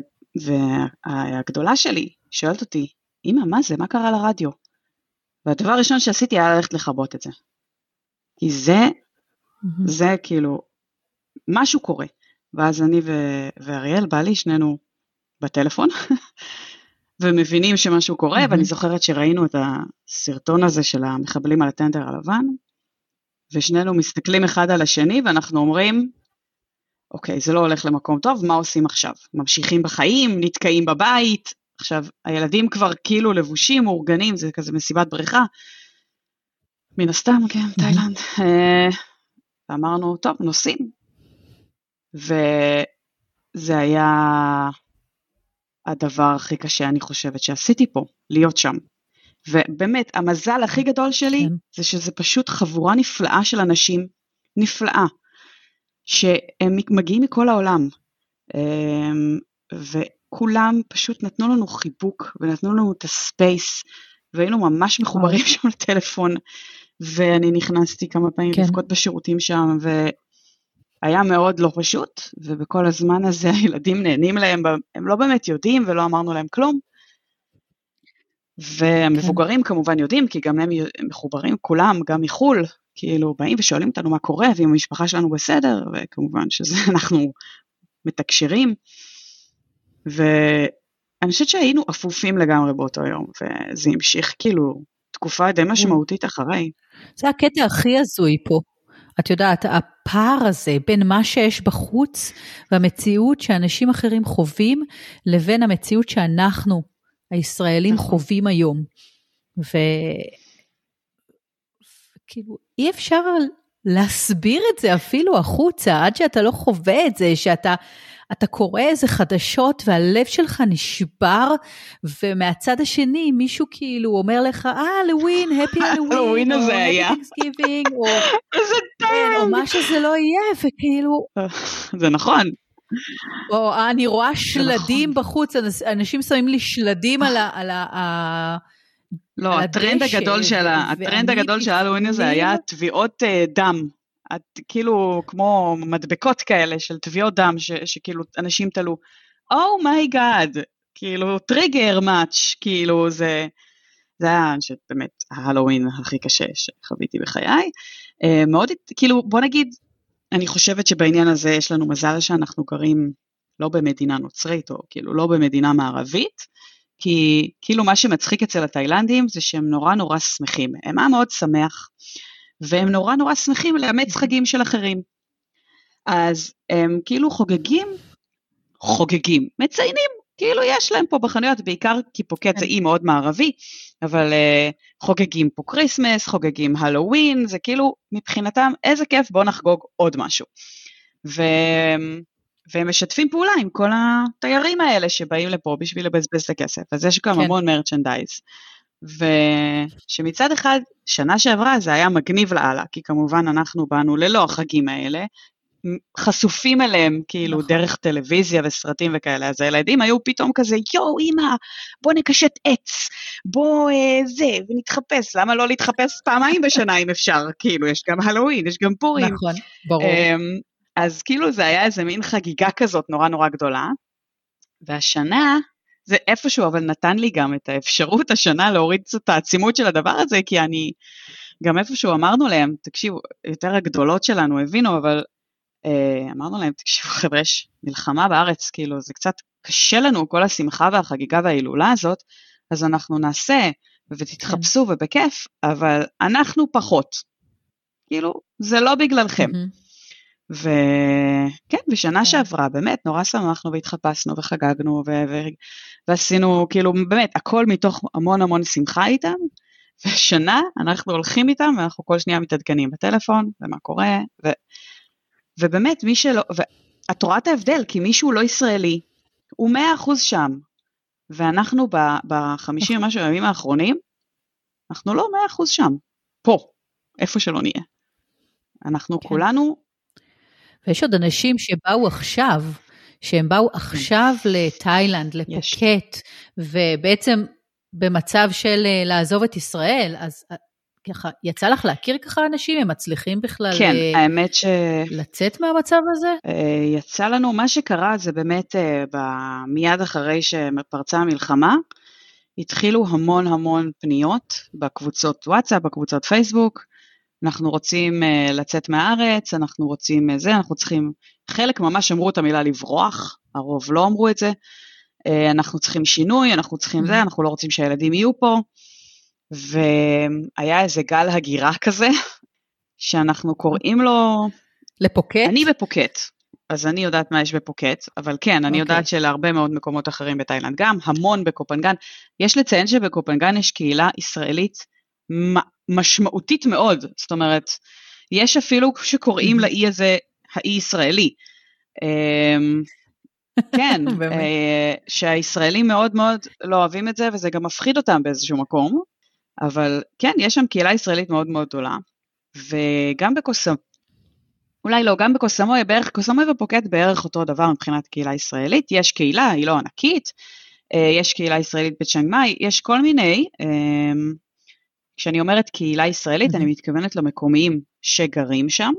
והגדולה שלי שואלת אותי, אמא, מה זה, מה קרה לרדיו? והדבר הראשון שעשיתי היה ללכת לכבות את זה. כי זה, mm-hmm. זה כאילו, משהו קורה. ואז אני ו- ואריאל, בעלי, שנינו בטלפון, ומבינים שמשהו קורה, mm-hmm. ואני זוכרת שראינו את הסרטון הזה של המחבלים על הטנדר הלבן, ושנינו מסתכלים אחד על השני, ואנחנו אומרים, אוקיי, זה לא הולך למקום טוב, מה עושים עכשיו? ממשיכים בחיים, נתקעים בבית, עכשיו, הילדים כבר כאילו לבושים, מאורגנים, זה כזה מסיבת בריכה. מן הסתם, כן, תאילנד. אה, ואמרנו, טוב, נוסעים. וזה היה הדבר הכי קשה, אני חושבת, שעשיתי פה, להיות שם. ובאמת, המזל הכי גדול שלי, כן. זה שזה פשוט חבורה נפלאה של אנשים, נפלאה, שהם מגיעים מכל העולם. אה, כולם פשוט נתנו לנו חיבוק ונתנו לנו את הספייס, והיינו ממש מחוברים שם לטלפון, ואני נכנסתי כמה פעמים כן. לבכות בשירותים שם, והיה מאוד לא פשוט, ובכל הזמן הזה הילדים נהנים להם, הם לא באמת יודעים ולא אמרנו להם כלום. והמבוגרים כן. כמובן יודעים, כי גם הם מחוברים כולם, גם מחו"ל, כאילו באים ושואלים אותנו מה קורה, ואם המשפחה שלנו בסדר, וכמובן שזה אנחנו מתקשרים. ואני חושבת שהיינו אפופים לגמרי באותו יום, וזה המשיך כאילו תקופה די משמעותית אחרי. זה הקטע הכי הזוי פה. את יודעת, הפער הזה בין מה שיש בחוץ והמציאות שאנשים אחרים חווים, לבין המציאות שאנחנו, הישראלים, נכון. חווים היום. וכאילו, אי אפשר להסביר את זה אפילו החוצה, עד שאתה לא חווה את זה, שאתה אתה קורא איזה חדשות והלב שלך נשבר, ומהצד השני מישהו כאילו אומר לך, אה, לווין, הפי הלווין, או היה. או. כן, או מה שזה לא יהיה, וכאילו... זה נכון. או אני רואה שלדים נכון. בחוץ, אנשים שמים לי שלדים על ה... על ה לא, הטרנד הגדול של הטרנד הגדול של הלואוין הזה היה תביעות אה, דם את כאילו כמו מדבקות כאלה של תביעות דם ש, שכאילו אנשים תלו, oh כאילו טריגר מאץ', כאילו זה, זה היה באמת ההלואוין הכי קשה שחוויתי בחיי. Uh, מאוד, כאילו בוא נגיד, אני חושבת שבעניין הזה יש לנו מזל שאנחנו גרים לא במדינה נוצרית או כאילו לא במדינה מערבית, כי כאילו מה שמצחיק אצל התאילנדים זה שהם נורא נורא שמחים, הם היה מאוד שמח. והם נורא נורא שמחים לאמץ חגים של אחרים. אז הם כאילו חוגגים, חוגגים, מציינים, כאילו יש להם פה בחנויות, בעיקר כי פוקט זה כן. אי מאוד מערבי, אבל אה, חוגגים פה כריסמס, חוגגים הלואוין, זה כאילו מבחינתם איזה כיף, בואו נחגוג עוד משהו. ו... והם משתפים פעולה עם כל התיירים האלה שבאים לפה בשביל לבזבז את הכסף, אז יש גם כן. המון merchandise. ושמצד אחד, שנה שעברה זה היה מגניב לאללה, כי כמובן אנחנו באנו ללא החגים האלה, חשופים אליהם כאילו נכון. דרך טלוויזיה וסרטים וכאלה, אז הילדים היו פתאום כזה, יואו אמא, בוא נקשט עץ, בוא אה, זה, ונתחפש, למה לא להתחפש פעמיים בשנה אם אפשר, כאילו, יש גם הלואוין, יש גם פורים. נכון, ברור. אה, אז כאילו זה היה איזה מין חגיגה כזאת נורא נורא גדולה, והשנה, זה איפשהו אבל נתן לי גם את האפשרות השנה להוריד קצת את העצימות של הדבר הזה, כי אני, גם איפשהו אמרנו להם, תקשיבו, יותר הגדולות שלנו הבינו, אבל אה, אמרנו להם, תקשיבו חבר'ה, יש מלחמה בארץ, כאילו זה קצת קשה לנו כל השמחה והחגיגה וההילולה הזאת, אז אנחנו נעשה, ותתחפשו כן. ובכיף, אבל אנחנו פחות. כאילו, זה לא בגללכם. Mm-hmm. וכן, בשנה כן. שעברה באמת נורא שמחנו והתחפשנו וחגגנו ו... ו... ועשינו כאילו באמת הכל מתוך המון המון שמחה איתם, ושנה אנחנו הולכים איתם ואנחנו כל שנייה מתעדכנים בטלפון ומה קורה, ו... ובאמת מי שלא, ואת רואה את ההבדל, כי מישהו לא ישראלי, הוא מאה אחוז שם, ואנחנו בחמישים ומשהו ימים האחרונים, אנחנו לא מאה אחוז שם, פה, איפה שלא נהיה. אנחנו כן. כולנו ויש עוד אנשים שבאו עכשיו, שהם באו עכשיו לתאילנד, לפוקט, ובעצם במצב של אה, לעזוב את ישראל, אז אה, ככה, יצא לך להכיר ככה אנשים? הם מצליחים בכלל כן, uh, האמת ש... לצאת מהמצב הזה? יצא לנו, מה שקרה זה באמת ב... מיד אחרי שפרצה המלחמה, התחילו המון המון פניות בקבוצות וואטסאפ, בקבוצות פייסבוק, אנחנו רוצים uh, לצאת מהארץ, אנחנו רוצים uh, זה, אנחנו צריכים, חלק ממש אמרו את המילה לברוח, הרוב לא אמרו את זה, uh, אנחנו צריכים שינוי, אנחנו צריכים זה, mm-hmm. אנחנו לא רוצים שהילדים יהיו פה, והיה איזה גל הגירה כזה, שאנחנו קוראים לו... לפוקט? אני בפוקט, אז אני יודעת מה יש בפוקט, אבל כן, אני okay. יודעת אוקיי. שלהרבה מאוד מקומות אחרים בתאילנד גם, המון בקופנגן. יש לציין שבקופנגן יש קהילה ישראלית משמעותית מאוד, זאת אומרת, יש אפילו שקוראים לאי הזה האי ישראלי. אמ, כן, אה, שהישראלים מאוד מאוד לא אוהבים את זה, וזה גם מפחיד אותם באיזשהו מקום, אבל כן, יש שם קהילה ישראלית מאוד מאוד גדולה, וגם בקוסמוי, אולי לא, גם בקוסמוי, בערך, קוסמוי ופוקט בערך אותו דבר מבחינת קהילה ישראלית, יש קהילה, היא לא ענקית, אה, יש קהילה ישראלית בצ'אנג מאי, יש כל מיני, אמ, כשאני אומרת קהילה ישראלית, אני מתכוונת למקומיים שגרים שם,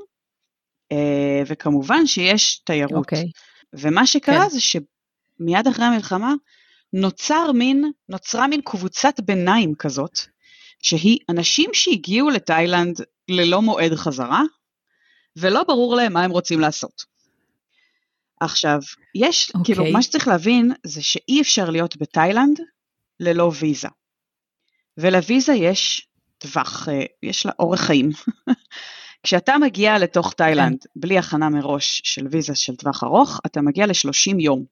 אה, וכמובן שיש תיירות. Okay. אוקיי. ומה שקרה כן. זה שמיד אחרי המלחמה נוצר מין, נוצרה מין קבוצת ביניים כזאת, שהיא אנשים שהגיעו לתאילנד ללא מועד חזרה, ולא ברור להם מה הם רוצים לעשות. עכשיו, יש, okay. כאילו, אוקיי. מה שצריך להבין זה שאי אפשר להיות בתאילנד ללא ויזה. ולוויזה יש טווח, אה, יש לה אורך חיים. כשאתה מגיע לתוך תאילנד כן. בלי הכנה מראש של ויזה של טווח ארוך, אתה מגיע ל-30 יום.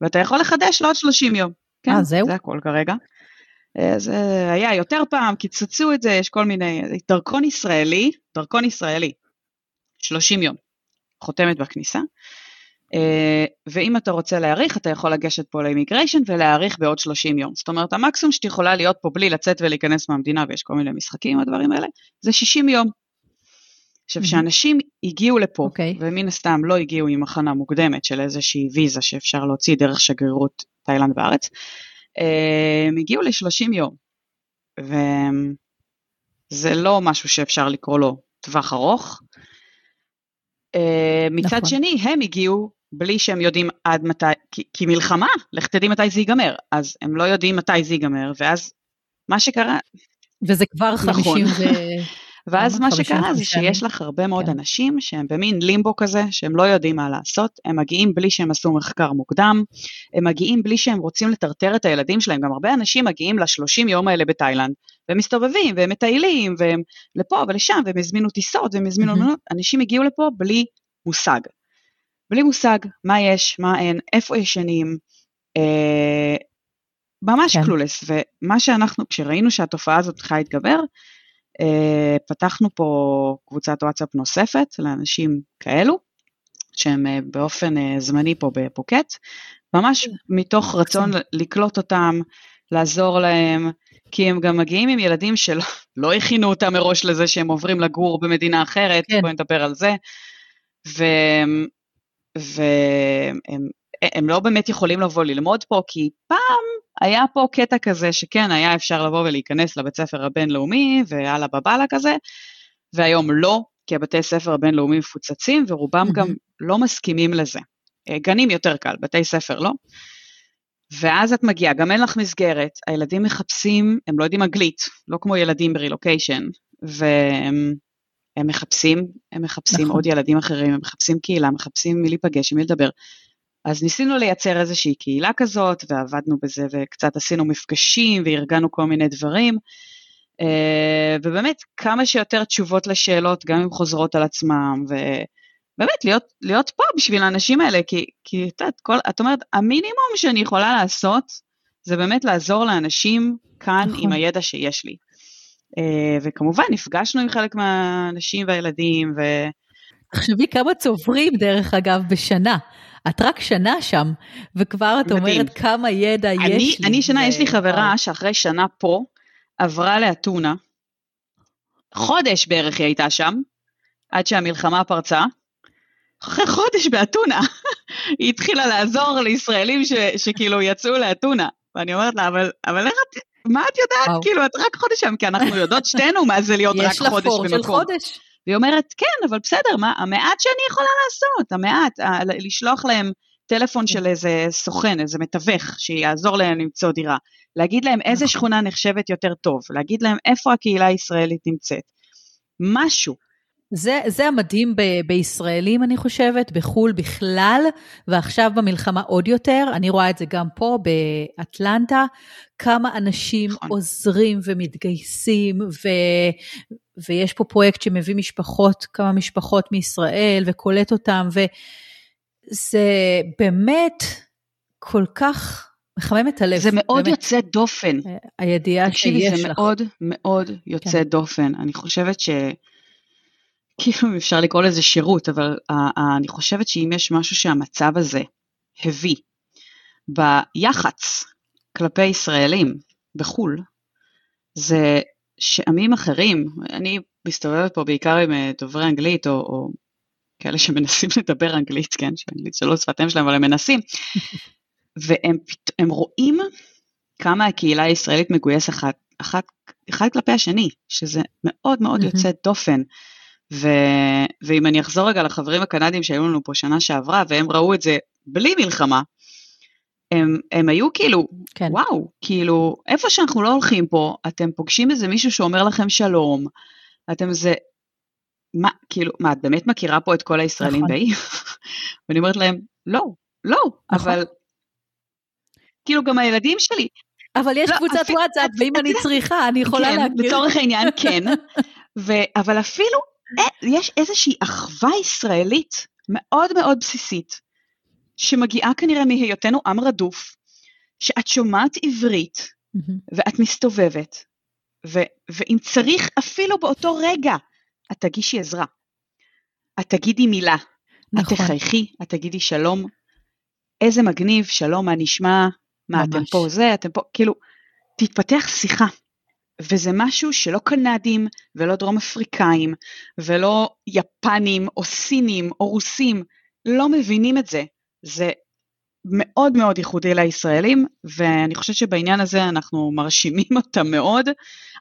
ואתה יכול לחדש לעוד 30 יום. כן, 아, זהו? זה הכל כרגע. אה, זה היה יותר פעם, קיצצו את זה, יש כל מיני, דרכון ישראלי, דרכון ישראלי, 30 יום, חותמת בכניסה. אה, ואם אתה רוצה להאריך, אתה יכול לגשת פה לאימיגריישן ולהאריך בעוד 30 יום. זאת אומרת, המקסימום שאת יכולה להיות פה בלי לצאת ולהיכנס מהמדינה, ויש כל מיני משחקים, הדברים האלה, זה 60 יום. עכשיו, כשאנשים הגיעו לפה, okay. אוקיי. ומן הסתם לא הגיעו עם הכנה מוקדמת של איזושהי ויזה שאפשר להוציא דרך שגרירות תאילנד בארץ, אה, הם הגיעו ל-30 יום. וזה לא משהו שאפשר לקרוא לו טווח ארוך. אה, מצד נכון. שני, הם הגיעו בלי שהם יודעים עד מתי, כי, כי מלחמה, לך תדעי מתי זה ייגמר, אז הם לא יודעים מתי זה ייגמר, ואז מה שקרה... וזה כבר נכון. 50 ו... ואז מה שקרה זה שיש לך הרבה מאוד כן. אנשים שהם במין לימבו כזה, שהם לא יודעים מה לעשות, הם מגיעים בלי שהם עשו מחקר מוקדם, הם מגיעים בלי שהם רוצים לטרטר את הילדים שלהם, גם הרבה אנשים מגיעים לשלושים יום האלה בתאילנד, והם מסתובבים, והם מטיילים, והם לפה ולשם, והם הזמינו טיסות, והם הזמינו, mm-hmm. אנשים הגיעו לפה בלי מושג. בלי מושג מה יש, מה אין, איפה ישנים, אה, ממש כן. קלולס, ומה שאנחנו, כשראינו שהתופעה הזאת צריכה להתגבר, אה, פתחנו פה קבוצת וואטסאפ נוספת לאנשים כאלו, שהם אה, באופן אה, זמני פה בפוקט, ממש כן. מתוך רצון לקלוט אותם, לעזור להם, כי הם גם מגיעים עם ילדים שלא לא הכינו אותם מראש לזה שהם עוברים לגור במדינה אחרת, כן. בואי נדבר על זה, והם, והם הם לא באמת יכולים לבוא ללמוד פה, כי פעם היה פה קטע כזה שכן, היה אפשר לבוא ולהיכנס לבית ספר הבינלאומי ויאללה בבאללה כזה, והיום לא, כי הבתי ספר הבינלאומיים מפוצצים ורובם mm-hmm. גם לא מסכימים לזה. אה, גנים יותר קל, בתי ספר לא. ואז את מגיעה, גם אין לך מסגרת, הילדים מחפשים, הם לא יודעים אנגלית, לא כמו ילדים ברילוקיישן, והם מחפשים, הם מחפשים נכון. עוד ילדים אחרים, הם מחפשים קהילה, מחפשים מי להיפגש, עם מי לדבר. אז ניסינו לייצר איזושהי קהילה כזאת, ועבדנו בזה, וקצת עשינו מפגשים, וארגנו כל מיני דברים. אה, ובאמת, כמה שיותר תשובות לשאלות, גם אם חוזרות על עצמם, ובאמת, להיות, להיות פה בשביל האנשים האלה, כי, כי את יודעת, את אומרת, המינימום שאני יכולה לעשות, זה באמת לעזור לאנשים כאן נכון. עם הידע שיש לי. אה, וכמובן, נפגשנו עם חלק מהאנשים והילדים, ו... תחשבי כמה צוברים, דרך אגב, בשנה. את רק שנה שם, וכבר את מדהים. אומרת כמה ידע אני, יש לי. אני שנה, ו... יש לי חברה שאחרי שנה פה, עברה לאתונה, חודש בערך היא הייתה שם, עד שהמלחמה פרצה. אחרי חודש באתונה, היא התחילה לעזור לישראלים ש, שכאילו יצאו לאתונה. ואני אומרת לה, אבל, אבל איך את, מה את יודעת? וואו. כאילו, את רק חודש שם, כי אנחנו יודעות שתינו מה זה להיות רק חודש במקום. יש לה פור של חודש. והיא אומרת, כן, אבל בסדר, מה, המעט שאני יכולה לעשות, המעט, ה, לשלוח להם טלפון של איזה סוכן, איזה מתווך, שיעזור להם למצוא דירה, להגיד להם איזה נכון. שכונה נחשבת יותר טוב, להגיד להם איפה הקהילה הישראלית נמצאת, משהו. זה, זה המדהים ב, בישראלים, אני חושבת, בחו"ל בכלל, ועכשיו במלחמה עוד יותר. אני רואה את זה גם פה באטלנטה, כמה אנשים נכון. עוזרים ומתגייסים, ו, ויש פה פרויקט שמביא משפחות, כמה משפחות מישראל, וקולט אותם, וזה באמת כל כך מחמם את הלב. זה מאוד באמת. יוצא דופן. הידיעה שיש לך. זה מאוד מאוד יוצא כן. דופן. אני חושבת ש... כאילו אפשר לקרוא לזה שירות, אבל אני חושבת שאם יש משהו שהמצב הזה הביא ביח"צ כלפי ישראלים בחו"ל, זה שעמים אחרים, אני מסתובבת פה בעיקר עם אה, דוברי אנגלית, או, או כאלה שמנסים לדבר אנגלית, כן, שאנגלית זה לא שפת אם שלהם, אבל הם מנסים, והם רואים כמה הקהילה הישראלית מגויס אחת, אחת, אחד כלפי השני, שזה מאוד מאוד יוצא דופן. ו, ואם אני אחזור רגע לחברים הקנדים שהיו לנו פה שנה שעברה, והם ראו את זה בלי מלחמה, הם, הם היו כאילו, כן. וואו, כאילו, איפה שאנחנו לא הולכים פה, אתם פוגשים איזה מישהו שאומר לכם שלום, אתם זה, מה, כאילו, מה, את באמת מכירה פה את כל הישראלים נכון. באי? ואני אומרת להם, לא, לא, נכון. אבל, כאילו, גם הילדים שלי. אבל יש לא, קבוצת אפילו, וואטסאפ, ואם אני צריכה, אני יכולה כן, להכיר. לצורך העניין, כן. ו, אבל אפילו, יש איזושהי אחווה ישראלית מאוד מאוד בסיסית, שמגיעה כנראה מהיותנו עם רדוף, שאת שומעת עברית mm-hmm. ואת מסתובבת, ו- ואם צריך אפילו באותו רגע, את תגישי עזרה. את תגידי מילה, נכון. את תחייכי, את תגידי שלום, איזה מגניב, שלום, מה נשמע, מה ממש. אתם פה זה, אתם פה, כאילו, תתפתח שיחה. וזה משהו שלא קנדים ולא דרום אפריקאים ולא יפנים או סינים או רוסים לא מבינים את זה. זה מאוד מאוד ייחודי לישראלים, ואני חושבת שבעניין הזה אנחנו מרשימים אותם מאוד.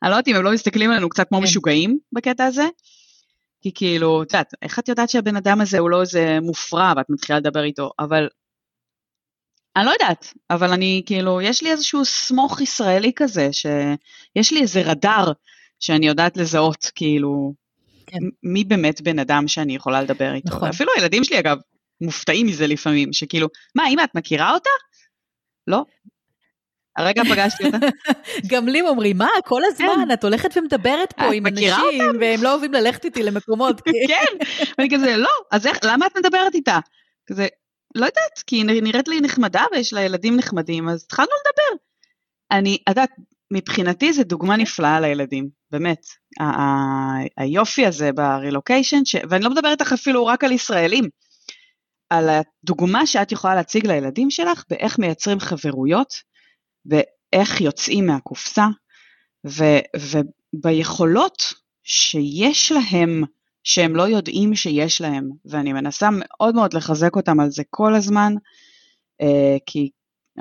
אני לא יודעת אם הם לא מסתכלים עלינו קצת כמו כן. משוגעים בקטע הזה, כי כאילו, את יודעת, איך את יודעת שהבן אדם הזה הוא לא איזה מופרע ואת מתחילה לדבר איתו, אבל אני לא יודעת, אבל אני כאילו, יש לי איזשהו סמוך ישראלי כזה, שיש לי איזה רדאר שאני יודעת לזהות, כאילו, כן. מי באמת בן אדם שאני יכולה לדבר איתו. נכון. אפילו הילדים שלי, אגב, מופתעים מזה לפעמים, שכאילו, מה, אמא, את מכירה אותה? לא. הרגע פגשתי אותה. גם לי אומרים, מה, כל הזמן, כן. את הולכת ומדברת פה עם אנשים, והם לא אוהבים ללכת איתי למקומות. כן, ואני כזה, לא, אז איך, למה את מדברת איתה? כזה, לא יודעת, כי היא נראית לי נחמדה ויש לה ילדים נחמדים, אז התחלנו לדבר. אני, את יודעת, מבחינתי זו דוגמה נפלאה לילדים, באמת. היופי הזה ברילוקיישן, ואני לא מדברת איתך אפילו רק על ישראלים, על הדוגמה שאת יכולה להציג לילדים שלך באיך מייצרים חברויות, ואיך יוצאים מהקופסה, ו, וביכולות שיש להם, שהם לא יודעים שיש להם, ואני מנסה מאוד מאוד לחזק אותם על זה כל הזמן, אה, כי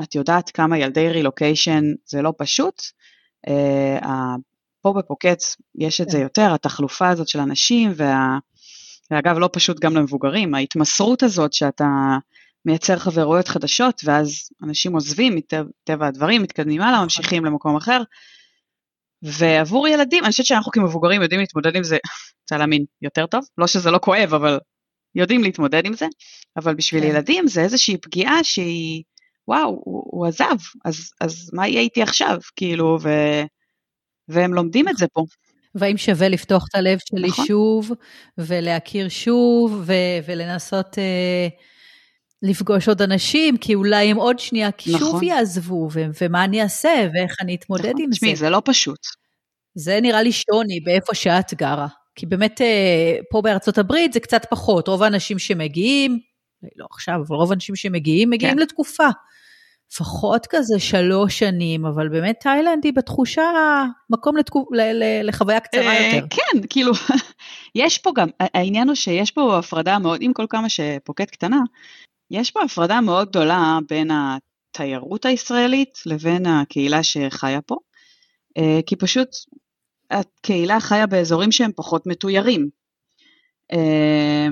את יודעת כמה ילדי רילוקיישן זה לא פשוט. אה, פה בפוקץ יש את זה כן. יותר, התחלופה הזאת של אנשים, וה... ואגב, לא פשוט גם למבוגרים, ההתמסרות הזאת שאתה מייצר חברויות חדשות, ואז אנשים עוזבים מטבע הדברים, מתקדמים הלאה, נכון. ממשיכים למקום אחר. ועבור ילדים, אני חושבת שאנחנו כמבוגרים יודעים להתמודד עם זה, רוצה להאמין, יותר טוב, לא שזה לא כואב, אבל יודעים להתמודד עם זה, אבל בשביל כן. ילדים זה איזושהי פגיעה שהיא, וואו, הוא, הוא עזב, אז, אז מה יהיה איתי עכשיו, כאילו, ו, והם לומדים את זה פה. והאם שווה לפתוח את הלב שלי נכון. שוב, ולהכיר שוב, ו- ולנסות אה, לפגוש עוד אנשים, כי אולי הם עוד שנייה נכון. שוב יעזבו, ו- ומה אני אעשה, ואיך אני אתמודד נכון. עם תשמעי, זה. תשמעי, זה לא פשוט. זה נראה לי שוני באיפה שאת גרה. כי באמת אה, פה בארצות הברית זה קצת פחות, רוב האנשים שמגיעים, לא עכשיו, אבל רוב האנשים שמגיעים, מגיעים כן. לתקופה. לפחות כזה שלוש שנים, אבל באמת תאילנד היא בתחושה מקום לתקופ... ל... ל... לחוויה קצרה אה, יותר. כן, כאילו, יש פה גם, העניין הוא שיש פה הפרדה מאוד, עם כל כמה שפוקט קטנה, יש פה הפרדה מאוד גדולה בין התיירות הישראלית לבין הקהילה שחיה פה, אה, כי פשוט הקהילה חיה באזורים שהם פחות מתוירים. אה,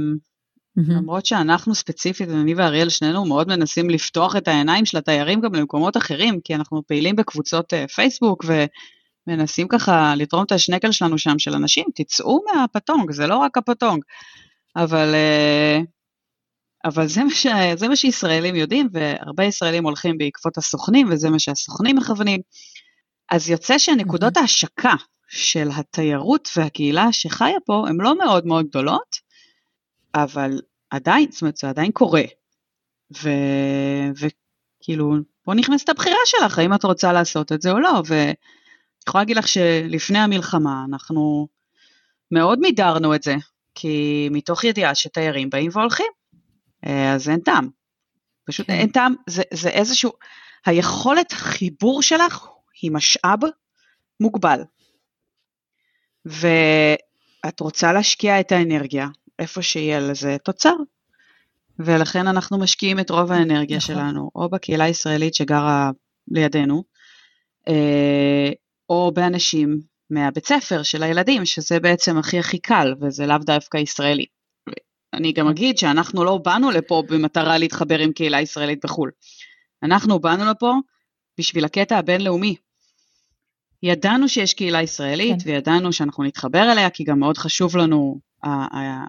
Mm-hmm. למרות שאנחנו ספציפית, אני ואריאל שנינו מאוד מנסים לפתוח את העיניים של התיירים גם למקומות אחרים, כי אנחנו פעילים בקבוצות uh, פייסבוק ומנסים ככה לתרום את השנקל שלנו שם של אנשים, תצאו מהפטונג, זה לא רק הפטונג. אבל, uh, אבל זה, מה ש, זה מה שישראלים יודעים, והרבה ישראלים הולכים בעקבות הסוכנים, וזה מה שהסוכנים מכוונים. אז יוצא שנקודות mm-hmm. ההשקה של התיירות והקהילה שחיה פה הן לא מאוד מאוד גדולות, אבל עדיין, זאת אומרת, זה עדיין קורה. ו... וכאילו, פה נכנסת הבחירה שלך, האם את רוצה לעשות את זה או לא, ואני יכולה להגיד לך שלפני המלחמה אנחנו מאוד מידרנו את זה, כי מתוך ידיעה שתיירים באים והולכים, אז אין טעם. פשוט כן. אין טעם, זה, זה איזשהו, היכולת חיבור שלך היא משאב מוגבל. ואת רוצה להשקיע את האנרגיה איפה שיהיה לזה תוצר. ולכן אנחנו משקיעים את רוב האנרגיה נכון. שלנו, או בקהילה הישראלית שגרה לידינו, אה, או באנשים מהבית ספר של הילדים, שזה בעצם הכי הכי קל, וזה לאו דווקא ישראלי. אני גם אגיד שאנחנו לא באנו לפה במטרה להתחבר עם קהילה ישראלית בחו"ל. אנחנו באנו לפה בשביל הקטע הבינלאומי. ידענו שיש קהילה ישראלית, כן. וידענו שאנחנו נתחבר אליה, כי גם מאוד חשוב לנו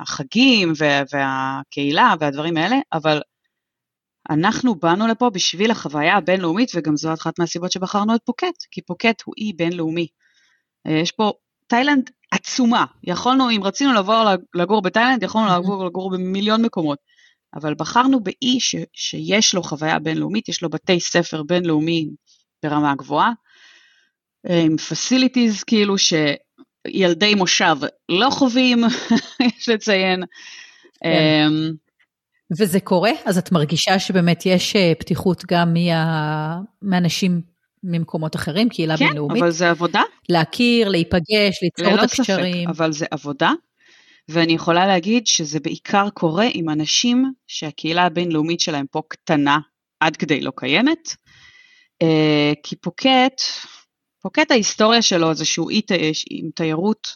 החגים והקהילה והדברים האלה, אבל אנחנו באנו לפה בשביל החוויה הבינלאומית, וגם זו אחת מהסיבות שבחרנו את פוקט, כי פוקט הוא אי בינלאומי. אה, יש פה תאילנד עצומה, יכולנו, אם רצינו לבוא לגור בתאילנד, יכולנו לגור, לגור במיליון מקומות, אבל בחרנו באי ש, שיש לו חוויה בינלאומית, יש לו בתי ספר בינלאומי ברמה גבוהה, עם פסיליטיז כאילו ש... ילדי מושב לא חווים, יש לציין. כן. אמ, וזה קורה? אז את מרגישה שבאמת יש אה, פתיחות גם מה... מאנשים ממקומות אחרים, קהילה כן, בינלאומית? כן, אבל זה עבודה. להכיר, להיפגש, ליצור את הקשרים. אבל זה עבודה, ואני יכולה להגיד שזה בעיקר קורה עם אנשים שהקהילה הבינלאומית שלהם פה קטנה עד כדי לא קיימת, אה, כי פוקט, פוקט ההיסטוריה שלו זה שהוא אי עם תיירות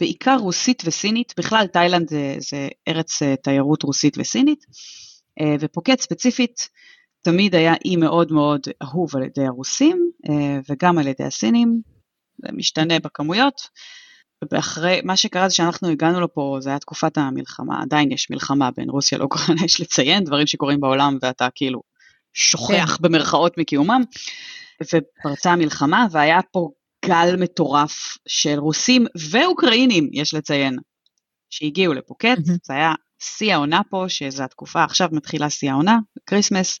בעיקר רוסית וסינית, בכלל תאילנד זה, זה ארץ אה, תיירות רוסית וסינית, אה, ופוקט ספציפית תמיד היה אי מאוד מאוד אהוב על ידי הרוסים אה, וגם על ידי הסינים, זה משתנה בכמויות. ואחרי, מה שקרה זה שאנחנו הגענו לפה, זה היה תקופת המלחמה, עדיין יש מלחמה בין רוסיה לאוקראינה, יש לציין דברים שקורים בעולם ואתה כאילו שוכח כן. במרכאות מקיומם. ופרצה המלחמה, והיה פה גל מטורף של רוסים ואוקראינים, יש לציין, שהגיעו לפוקט, mm-hmm. זה היה שיא העונה פה, שזו התקופה, עכשיו מתחילה שיא העונה, כריסמס,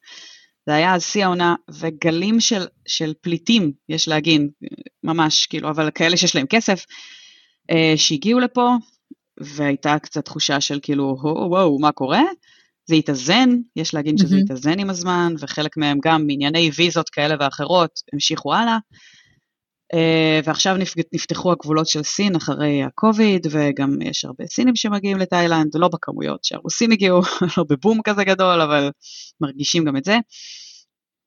זה היה אז שיא העונה, וגלים של, של פליטים, יש להגיד, ממש, כאילו, אבל כאלה שיש להם כסף, אה, שהגיעו לפה, והייתה קצת תחושה של כאילו, וואו, מה קורה? זה התאזן, יש להגיד שזה mm-hmm. התאזן עם הזמן, וחלק מהם גם מענייני ויזות כאלה ואחרות המשיכו הלאה. Uh, ועכשיו נפתחו הגבולות של סין אחרי הקוביד, וגם יש הרבה סינים שמגיעים לתאילנד, לא בכמויות שהרוסים הגיעו, לא בבום כזה גדול, אבל מרגישים גם את זה.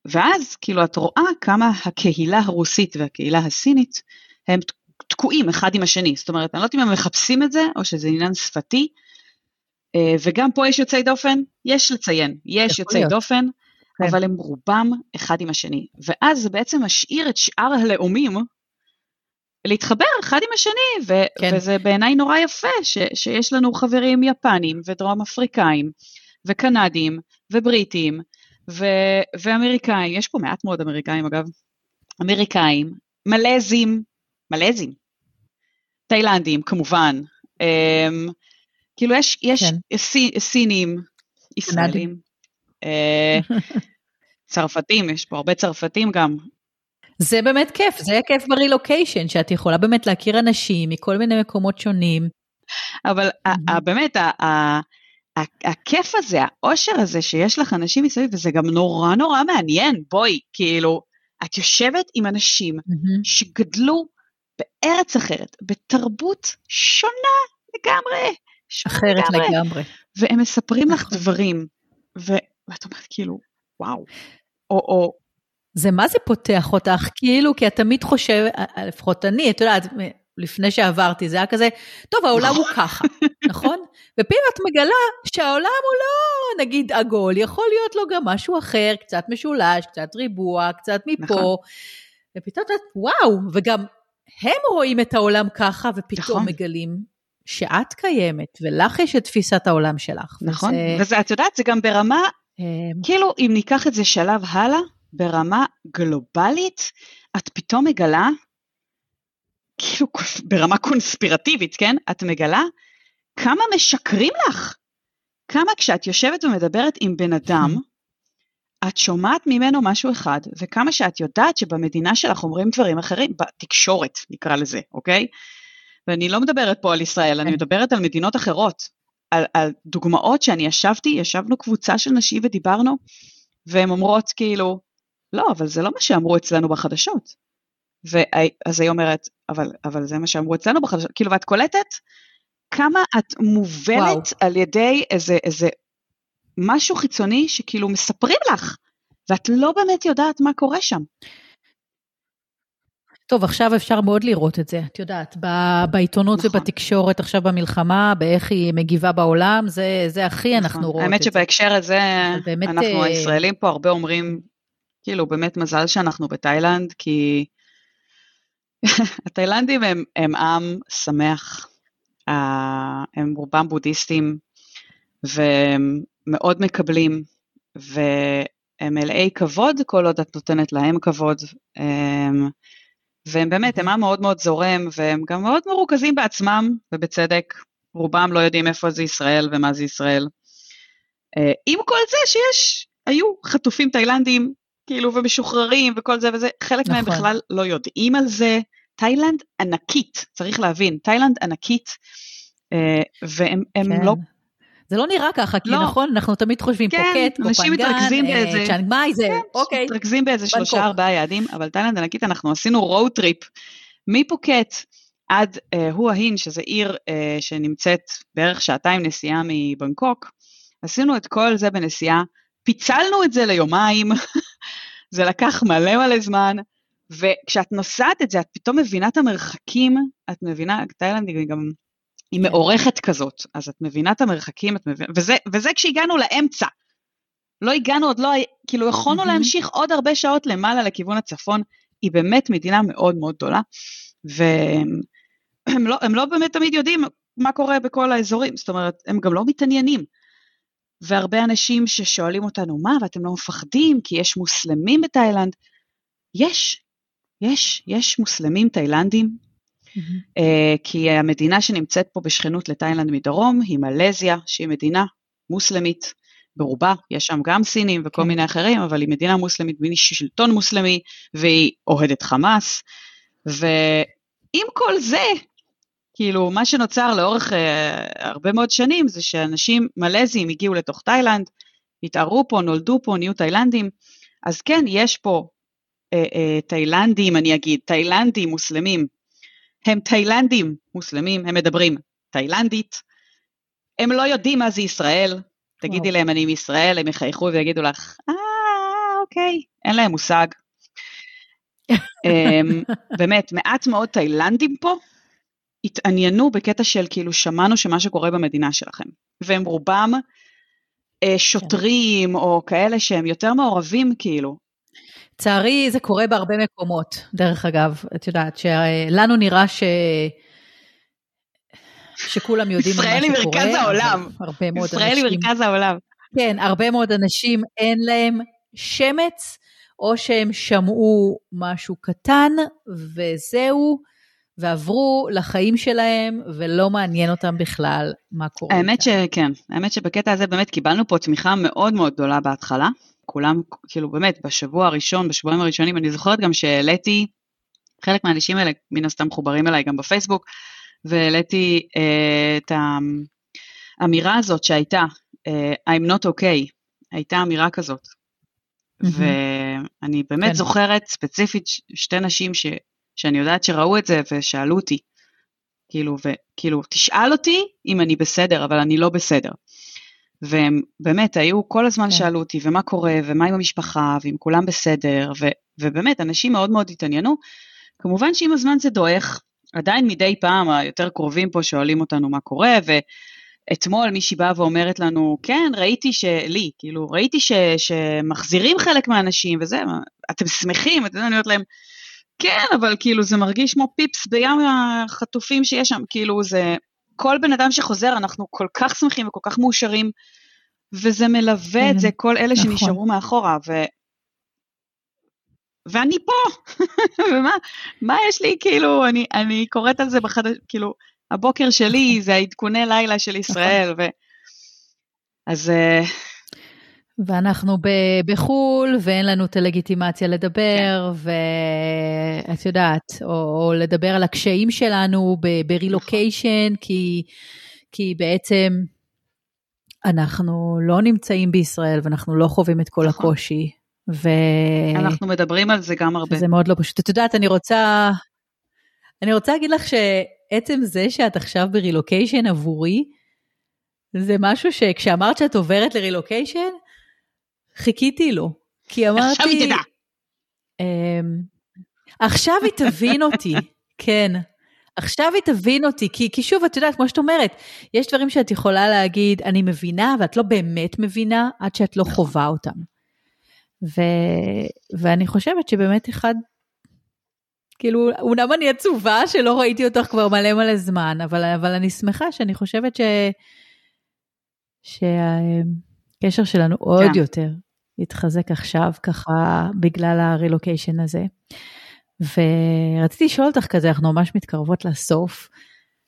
ואז כאילו את רואה כמה הקהילה הרוסית והקהילה הסינית הם תקועים אחד עם השני, זאת אומרת, אני לא יודעת אם הם מחפשים את זה, או שזה עניין שפתי, uh, וגם פה יש יוצאי דופן, יש לציין, יש יוצאי להיות. דופן, כן. אבל הם רובם אחד עם השני. ואז זה בעצם משאיר את שאר הלאומים להתחבר אחד עם השני, ו- כן. וזה בעיניי נורא יפה ש- שיש לנו חברים יפנים ודרום אפריקאים וקנדים ובריטים ו- ואמריקאים, יש פה מעט מאוד אמריקאים אגב, אמריקאים, מלזים, מלזים, תאילנדים כמובן, um, כאילו יש, יש כן. סי, סינים, ישראלים, uh, צרפתים, יש פה הרבה צרפתים גם, זה באמת כיף, זה כיף ברילוקיישן, שאת יכולה באמת להכיר אנשים מכל מיני מקומות שונים. אבל באמת, הכיף הזה, האושר הזה שיש לך אנשים מסביב, וזה גם נורא נורא מעניין, בואי, כאילו, את יושבת עם אנשים שגדלו בארץ אחרת, בתרבות שונה לגמרי. אחרת לגמרי. לגמרי. והם מספרים לך נכון. דברים, ואת אומרת כאילו, וואו. או, או זה מה זה פותח אותך? כאילו, כי את תמיד חושב, לפחות אני, את יודעת, לפני שעברתי, זה היה כזה, טוב, העולם הוא ככה, נכון? ופתאום את מגלה שהעולם הוא לא, נגיד, עגול, יכול להיות לו גם משהו אחר, קצת משולש, קצת ריבוע, קצת מפה, נכון. ופתאום את, וואו, וגם הם רואים את העולם ככה, ופתאום נכון. מגלים שאת קיימת, ולך יש את תפיסת העולם שלך. נכון, וזה, וזה את יודעת, זה גם ברמה, כאילו, אם ניקח את זה שלב הלאה, ברמה גלובלית, את פתאום מגלה, כאילו ברמה קונספירטיבית, כן? את מגלה כמה משקרים לך. כמה כשאת יושבת ומדברת עם בן אדם, את שומעת ממנו משהו אחד, וכמה שאת יודעת שבמדינה שלך אומרים דברים אחרים, בתקשורת נקרא לזה, אוקיי? ואני לא מדברת פה על ישראל, אני כן. מדברת על מדינות אחרות, על, על דוגמאות שאני ישבתי, ישבנו קבוצה של נשים ודיברנו, והן אומרות כאילו, לא, אבל זה לא מה שאמרו אצלנו בחדשות. ואז היא אומרת, אבל, אבל זה מה שאמרו אצלנו בחדשות, כאילו, ואת קולטת כמה את מובלת וואו. על ידי איזה, איזה משהו חיצוני שכאילו מספרים לך, ואת לא באמת יודעת מה קורה שם. טוב, עכשיו אפשר מאוד לראות את זה, את יודעת, בעיתונות נכון. ובתקשורת עכשיו במלחמה, באיך היא מגיבה בעולם, זה, זה הכי נכון. אנחנו רואות את זה. האמת שבהקשר הזה, באמת, אנחנו אה, הישראלים פה הרבה אומרים, כאילו, באמת מזל שאנחנו בתאילנד, כי התאילנדים הם, הם עם שמח, הם רובם בודהיסטים, והם מאוד מקבלים, והם מלאי כבוד כל עוד את נותנת להם כבוד. הם, והם באמת, הם עם מאוד מאוד זורם, והם גם מאוד מרוכזים בעצמם, ובצדק, רובם לא יודעים איפה זה ישראל ומה זה ישראל. אה, עם כל זה שיש, היו חטופים תאילנדים כאילו, ומשוחררים וכל זה וזה, חלק נכון. מהם בכלל לא יודעים על זה. תאילנד ענקית, צריך להבין, תאילנד ענקית, אה, והם כן. לא... זה לא נראה ככה, כי לא. נכון, אנחנו תמיד חושבים כן, פוקט, קופנגן, אה, צ'יאנג מאי, זה, כן, אוקיי. מתרכזים באיזה שלושה ארבעה יעדים, אבל תאילנד ענקית, אנחנו עשינו road trip מפוקט עד אה, הואה שזה עיר אה, שנמצאת בערך שעתיים נסיעה מבנקוק, עשינו את כל זה בנסיעה, פיצלנו את זה ליומיים, זה לקח מלא מלא זמן, וכשאת נוסעת את זה, את פתאום מבינה את המרחקים, את מבינה, תאילנד היא גם, היא. מאורכת כזאת, אז את מבינה את המרחקים, את מבינה, וזה, וזה כשהגענו לאמצע. לא הגענו עוד לא, כאילו יכולנו להמשיך עוד הרבה שעות למעלה לכיוון הצפון, היא באמת מדינה מאוד מאוד גדולה, והם לא, לא באמת תמיד יודעים מה קורה בכל האזורים, זאת אומרת, הם גם לא מתעניינים. והרבה אנשים ששואלים אותנו, מה, ואתם לא מפחדים כי יש מוסלמים בתאילנד? יש, יש, יש מוסלמים תאילנדים, mm-hmm. uh, כי המדינה שנמצאת פה בשכנות לתאילנד מדרום היא מלזיה, שהיא מדינה מוסלמית ברובה, יש שם גם סינים וכל כן. מיני אחרים, אבל היא מדינה מוסלמית, מין שלטון מוסלמי, והיא אוהדת חמאס, ועם כל זה, כאילו, מה שנוצר לאורך uh, הרבה מאוד שנים זה שאנשים מלזים הגיעו לתוך תאילנד, התערו פה, נולדו פה, נהיו תאילנדים, אז כן, יש פה uh, uh, תאילנדים, אני אגיד, תאילנדים מוסלמים, הם תאילנדים מוסלמים, הם מדברים תאילנדית, הם לא יודעים מה זה ישראל, תגידי להם אני מישראל, הם יחייכו ויגידו לך, אה, אוקיי, אין להם מושג. um, באמת, מעט מאוד תאילנדים פה התעניינו בקטע של כאילו שמענו שמה שקורה במדינה שלכם, והם רובם אה, שוטרים כן. או כאלה שהם יותר מעורבים כאילו. לצערי זה קורה בהרבה מקומות, דרך אגב, את יודעת, שלנו נראה ש... שכולם יודעים מה שקורה. ישראל היא מרכז העולם. הרבה מאוד ישראל אנשים... ישראל היא מרכז העולם. כן, הרבה מאוד אנשים אין להם שמץ, או שהם שמעו משהו קטן, וזהו. ועברו לחיים שלהם, ולא מעניין אותם בכלל מה קורה. האמת שכן, האמת שבקטע הזה באמת קיבלנו פה תמיכה מאוד מאוד גדולה בהתחלה. כולם, כאילו באמת, בשבוע הראשון, בשבועיים הראשונים, אני זוכרת גם שהעליתי, חלק מהאנשים האלה מן הסתם מחוברים אליי גם בפייסבוק, והעליתי אה, את האמירה הזאת שהייתה, אה, I'm not okay, הייתה אמירה כזאת. Mm-hmm. ואני באמת כן. זוכרת ספציפית שתי נשים ש... שאני יודעת שראו את זה ושאלו אותי, כאילו, וכאילו, תשאל אותי אם אני בסדר, אבל אני לא בסדר. והם באמת היו, כל הזמן כן. שאלו אותי, ומה קורה, ומה עם המשפחה, ואם כולם בסדר, ו, ובאמת, אנשים מאוד מאוד התעניינו. כמובן שעם הזמן זה דועך, עדיין מדי פעם היותר קרובים פה שואלים אותנו מה קורה, ואתמול מישהי באה ואומרת לנו, כן, ראיתי שלי, כאילו, ראיתי ש, שמחזירים חלק מהאנשים וזה, אתם שמחים? אני אומרת להם, כן, אבל כאילו זה מרגיש כמו פיפס בים החטופים שיש שם, כאילו זה, כל בן אדם שחוזר, אנחנו כל כך שמחים וכל כך מאושרים, וזה מלווה את זה, כל אלה נכון. שנשארו מאחורה, ו... ואני פה, ומה מה יש לי, כאילו, אני, אני קוראת על זה בחדש, כאילו, הבוקר שלי זה העדכוני לילה של ישראל, ו... אז uh, ואנחנו בחו"ל, ואין לנו את הלגיטימציה לדבר, כן. ואת יודעת, או, או לדבר על הקשיים שלנו ברילוקיישן, נכון. כי, כי בעצם אנחנו לא נמצאים בישראל ואנחנו לא חווים את כל נכון. הקושי. ו... אנחנו מדברים על זה גם הרבה. זה מאוד לא פשוט. את יודעת, אני רוצה, אני רוצה להגיד לך שעצם זה שאת עכשיו ברילוקיישן עבורי, זה משהו שכשאמרת שאת עוברת לרילוקיישן, חיכיתי לו, כי אמרתי... עכשיו היא תדע. אמ, עכשיו היא תבין אותי, כן. עכשיו היא תבין אותי, כי, כי שוב, את יודעת, כמו שאת אומרת, יש דברים שאת יכולה להגיד, אני מבינה, ואת לא באמת מבינה עד שאת לא נכון. חווה אותם. ו, ואני חושבת שבאמת אחד, כאילו, אומנם אני עצובה שלא ראיתי אותך כבר מלא מלא זמן, אבל, אבל אני שמחה שאני חושבת ש... שהקשר שלנו עוד כן. יותר התחזק עכשיו ככה בגלל הרילוקיישן הזה. ורציתי לשאול אותך כזה, אנחנו ממש מתקרבות לסוף.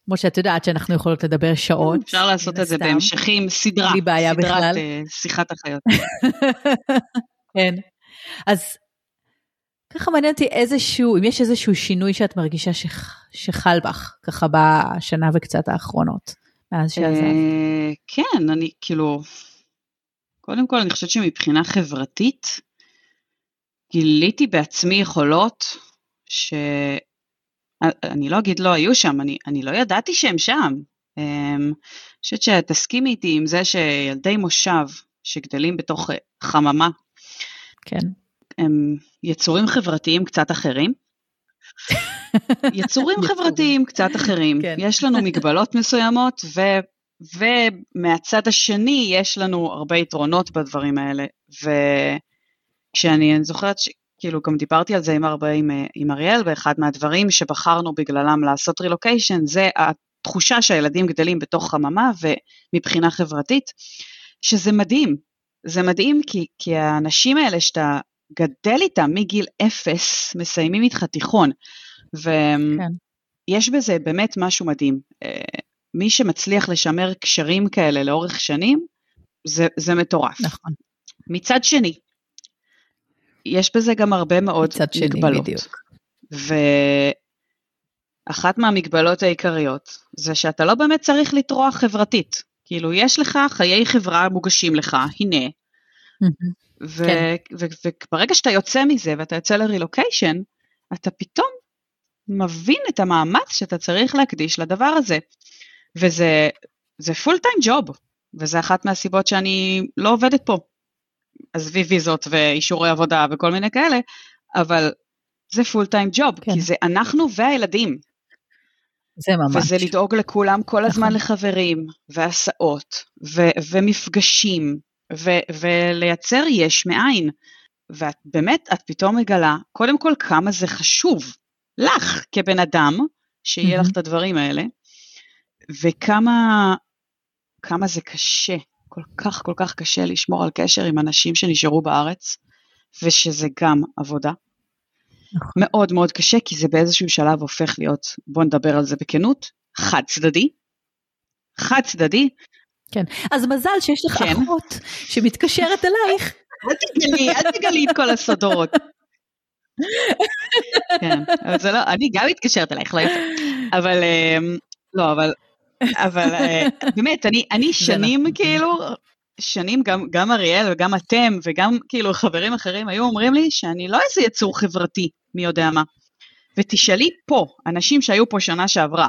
כמו שאת יודעת שאנחנו יכולות לדבר שעות. אפשר לעשות את זה בהמשכים, סדרה, בלי בעיה סדרת בכלל. אה, שיחת החיות. כן. אז ככה מעניין אותי איזשהו, אם יש איזשהו שינוי שאת מרגישה שח, שחל בך, ככה בשנה וקצת האחרונות, מאז שעזבת. אה, כן, אני כאילו, קודם כל, אני חושבת שמבחינה חברתית, גיליתי בעצמי יכולות שאני לא אגיד לא היו שם, אני, אני לא ידעתי שהם שם. אמ, אני חושבת שתסכימי איתי עם זה שילדי מושב שגדלים בתוך חממה, כן. הם יצורים חברתיים קצת אחרים. יצורים חברתיים קצת אחרים. כן. יש לנו מגבלות מסוימות, ו... ומהצד השני יש לנו הרבה יתרונות בדברים האלה. וכשאני זוכרת שכאילו גם דיברתי על זה עם הרבה עם, עם אריאל, ואחד מהדברים שבחרנו בגללם לעשות רילוקיישן זה התחושה שהילדים גדלים בתוך חממה ומבחינה חברתית, שזה מדהים. זה מדהים כי, כי האנשים האלה שאתה גדל איתם מגיל אפס, מסיימים איתך תיכון. ויש כן. בזה באמת משהו מדהים. מי שמצליח לשמר קשרים כאלה לאורך שנים, זה, זה מטורף. נכון. מצד שני, יש בזה גם הרבה מאוד מצד שני, מגבלות. בדיוק. ואחת מהמגבלות העיקריות זה שאתה לא באמת צריך לטרוח חברתית. כאילו, יש לך חיי חברה מוגשים לך, הנה. וברגע כן. שאתה יוצא מזה ואתה יוצא לרילוקיישן, אתה פתאום מבין את המאמץ שאתה צריך להקדיש לדבר הזה. וזה full time job, וזה אחת מהסיבות שאני לא עובדת פה. עזבי ויזות ואישורי עבודה וכל מיני כאלה, אבל זה full time job, כי זה אנחנו והילדים. זה ממש. וזה לדאוג לכולם כל הזמן נכון. לחברים, והסעות, ו- ומפגשים, ו- ולייצר יש מאין. ואת באמת, את פתאום מגלה, קודם כל כמה זה חשוב לך כבן אדם, שיהיה mm-hmm. לך את הדברים האלה, וכמה כמה זה קשה, כל כך כל כך קשה לשמור על קשר עם אנשים שנשארו בארץ, ושזה גם עבודה. נכון. מאוד מאוד קשה, כי זה באיזשהו שלב הופך להיות, בוא נדבר על זה בכנות, חד צדדי. חד צדדי. כן, אז מזל שיש לך כן. אחות שמתקשרת אלייך. אל תגלי, אל תגלי את כל הסודות. כן, אבל זה לא, אני גם מתקשרת אלייך, לא יפה. אבל, אמ, לא, אבל, אבל אה, באמת, אני, אני שנים נכון. כאילו, שנים גם, גם אריאל וגם אתם וגם כאילו חברים אחרים היו אומרים לי שאני לא איזה יצור חברתי, מי יודע מה. ותשאלי פה, אנשים שהיו פה שנה שעברה,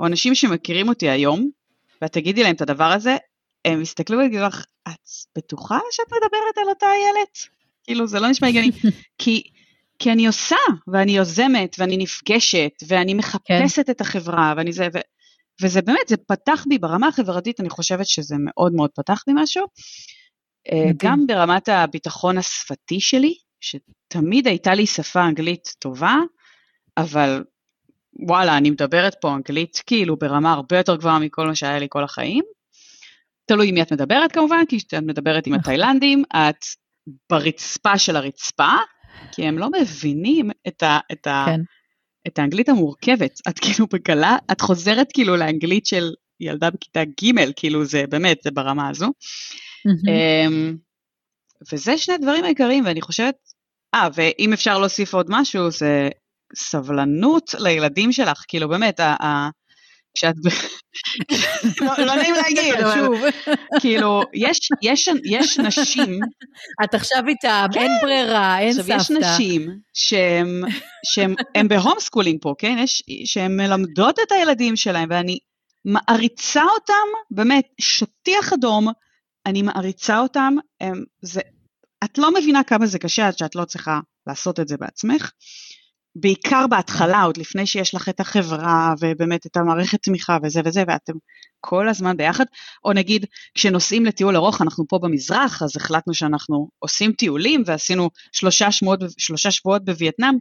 או אנשים שמכירים אותי היום, ואת תגידי להם את הדבר הזה, הם יסתכלו ויגידו לך, את בטוחה שאת מדברת על אותה איילת? כאילו, זה לא נשמע הגיוני. כי, כי אני עושה, ואני יוזמת, ואני נפגשת, ואני מחפשת כן. את החברה, ואני זה, ו... וזה באמת, זה פתח בי, ברמה החברתית אני חושבת שזה מאוד מאוד פתח בי משהו. אה, גם ברמת הביטחון השפתי שלי, שתמיד הייתה לי שפה אנגלית טובה, אבל וואלה, אני מדברת פה אנגלית כאילו ברמה הרבה יותר גבוהה מכל מה שהיה לי כל החיים. תלוי עם מי את מדברת כמובן, כי כשאת מדברת עם נכון. התאילנדים, את ברצפה של הרצפה, כי הם לא מבינים את, ה, את, ה, כן. את האנגלית המורכבת. את כאילו בגלה, את חוזרת כאילו לאנגלית של ילדה בכיתה ג', כאילו זה באמת, זה ברמה הזו. Mm-hmm. וזה שני הדברים העיקריים, ואני חושבת, אה, ואם אפשר להוסיף עוד משהו, זה סבלנות לילדים שלך, כאילו באמת, כשאת, לא, לא נעים להגיד, אבל כאילו, יש, יש, יש נשים... את עכשיו איתם, כן. אין ברירה, אין סבתא. עכשיו, יש נשים שהם ב home schooling פה, כן? שהן מלמדות את הילדים שלהם, ואני מעריצה אותם, באמת, שטיח אדום, אני מעריצה אותם, הם, זה, את לא מבינה כמה זה קשה עד שאת לא צריכה לעשות את זה בעצמך. בעיקר בהתחלה, עוד לפני שיש לך את החברה ובאמת את המערכת תמיכה וזה וזה, ואתם כל הזמן ביחד, או נגיד כשנוסעים לטיול ארוך, אנחנו פה במזרח, אז החלטנו שאנחנו עושים טיולים ועשינו שלושה שבועות, שלושה שבועות בווייטנאם,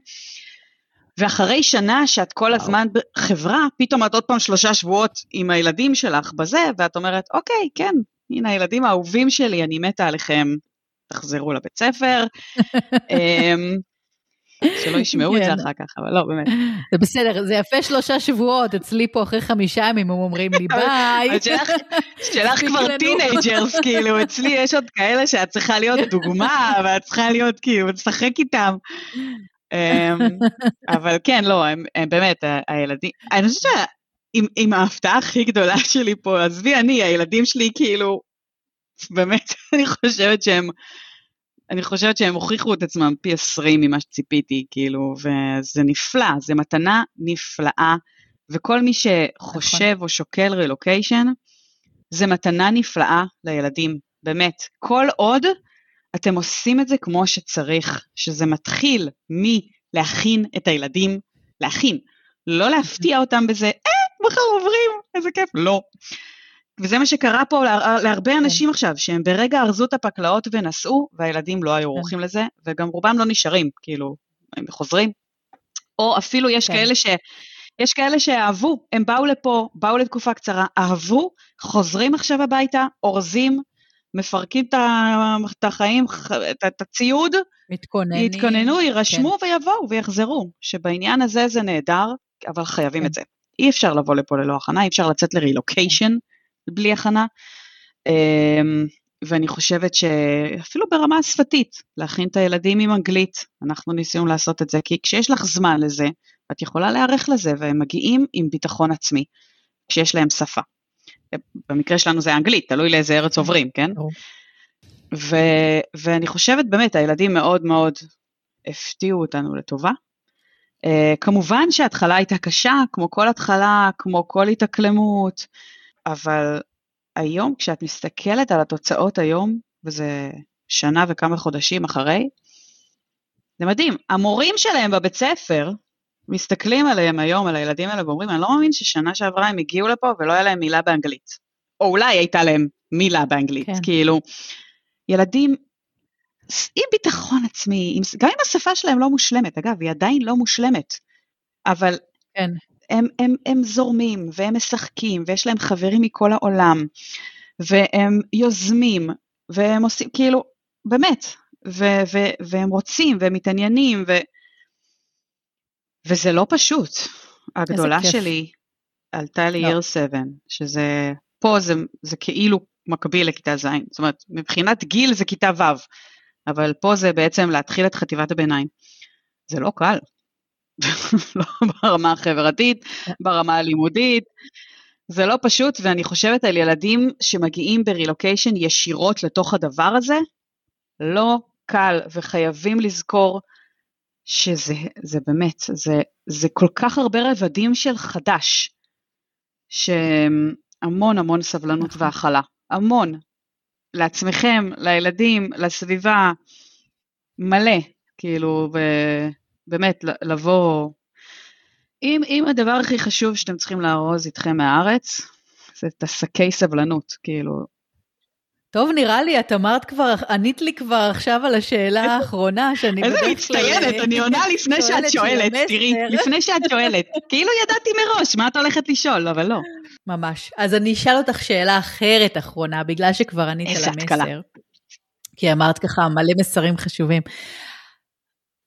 ואחרי שנה שאת כל הזמן בחברה, פתאום את עוד פעם שלושה שבועות עם הילדים שלך בזה, ואת אומרת, אוקיי, כן, הנה הילדים האהובים שלי, אני מתה עליכם, תחזרו לבית ספר. שלא ישמעו את זה כן. אחר כך, אבל לא, באמת. זה בסדר, זה יפה שלושה שבועות, אצלי פה אחרי חמישה ימים הם אומרים לי ביי. שלך כבר teenagers, כאילו, אצלי יש עוד כאלה שאת צריכה להיות דוגמה, ואת צריכה להיות כאילו, לשחק איתם. אמ, אבל כן, לא, הם באמת, הילדים, אני חושבת שעם ההפתעה הכי גדולה שלי פה, עזבי אני, הילדים שלי כאילו, באמת, אני חושבת שהם... אני חושבת שהם הוכיחו את עצמם פי עשרים ממה שציפיתי, כאילו, וזה נפלא, זה מתנה נפלאה, וכל מי שחושב נכון. או שוקל רילוקיישן, זה מתנה נפלאה לילדים, באמת. כל עוד אתם עושים את זה כמו שצריך, שזה מתחיל מלהכין את הילדים, להכין, לא להפתיע אותם בזה, אה, מחר עוברים, איזה כיף, לא. וזה מה שקרה פה לה, להרבה כן. אנשים. עכשיו, שהם ברגע ארזו את הפקלאות ונסעו, והילדים לא היו כן. עורכים. לזה, וגם רובם לא נשארים, כאילו, הם חוזרים. או אפילו יש כן. כאלה ש... יש כאלה שאהבו, הם באו לפה, באו לתקופה קצרה, אהבו, חוזרים עכשיו הביתה, אורזים, מפרקים את החיים, את הציוד, מתכוננים. יתכוננו, יירשמו כן. ויבואו ויחזרו, שבעניין הזה זה נהדר, אבל חייבים כן. את זה. אי אפשר לבוא לפה ללא הכנה, אי אפשר לצאת לרילוקיישן בלי הכנה. אמ, ואני חושבת שאפילו ברמה השפתית, להכין את הילדים עם אנגלית, אנחנו ניסינו לעשות את זה, כי כשיש לך זמן לזה, את יכולה להיערך לזה, והם מגיעים עם ביטחון עצמי, כשיש להם שפה. במקרה שלנו זה אנגלית, תלוי לאיזה ארץ. עוברים, כן? ו, ואני חושבת באמת, הילדים מאוד מאוד הפתיעו אותנו לטובה. Uh, כמובן שההתחלה הייתה קשה, כמו כל התחלה, כמו כל התאקלמות, אבל היום, כשאת מסתכלת על התוצאות היום, וזה שנה וכמה חודשים אחרי, זה מדהים. המורים שלהם בבית ספר, מסתכלים עליהם היום, על הילדים האלה, ואומרים, אני לא מאמין ששנה שעברה הם הגיעו לפה ולא היה להם מילה באנגלית. או אולי הייתה להם מילה באנגלית, כן. כאילו, ילדים עם ביטחון עצמי, עם, גם אם השפה שלהם לא מושלמת, אגב, היא עדיין לא מושלמת, אבל כן. הם, הם, הם זורמים, והם משחקים, ויש להם חברים מכל העולם, והם יוזמים, והם עושים, כאילו, באמת, ו, ו, והם רוצים, והם מתעניינים, ו, וזה לא פשוט. הגדולה שלי עלתה לי לא. 7, שזה, פה זה, זה כאילו מקביל לכיתה ז', זאת אומרת, מבחינת גיל זה כיתה ו', אבל פה זה בעצם להתחיל את חטיבת הביניים. זה לא קל. לא ברמה החברתית, ברמה הלימודית, זה לא פשוט, ואני חושבת על ילדים שמגיעים ברילוקיישן ישירות לתוך הדבר הזה, לא קל, וחייבים לזכור שזה זה באמת, זה, זה כל כך הרבה רבדים של חדש, שהמון המון סבלנות נכון. והכלה, המון, לעצמכם, לילדים, לסביבה, מלא, כאילו, ובאמת, לבוא... אם, אם הדבר הכי חשוב שאתם צריכים לארוז איתכם מהארץ, זה את השקי סבלנות, כאילו, טוב, נראה לי, את אמרת כבר, ענית לי כבר עכשיו על השאלה האחרונה, שאני. איזה מצטיינת, אני עונה לפני שאת שואלת, תראי, לפני שאת שואלת. כאילו ידעתי מראש מה את הולכת לשאול, אבל לא. ממש. אז אני אשאל אותך שאלה אחרת אחרונה, בגלל שכבר ענית על המסר. כי אמרת ככה מלא מסרים חשובים.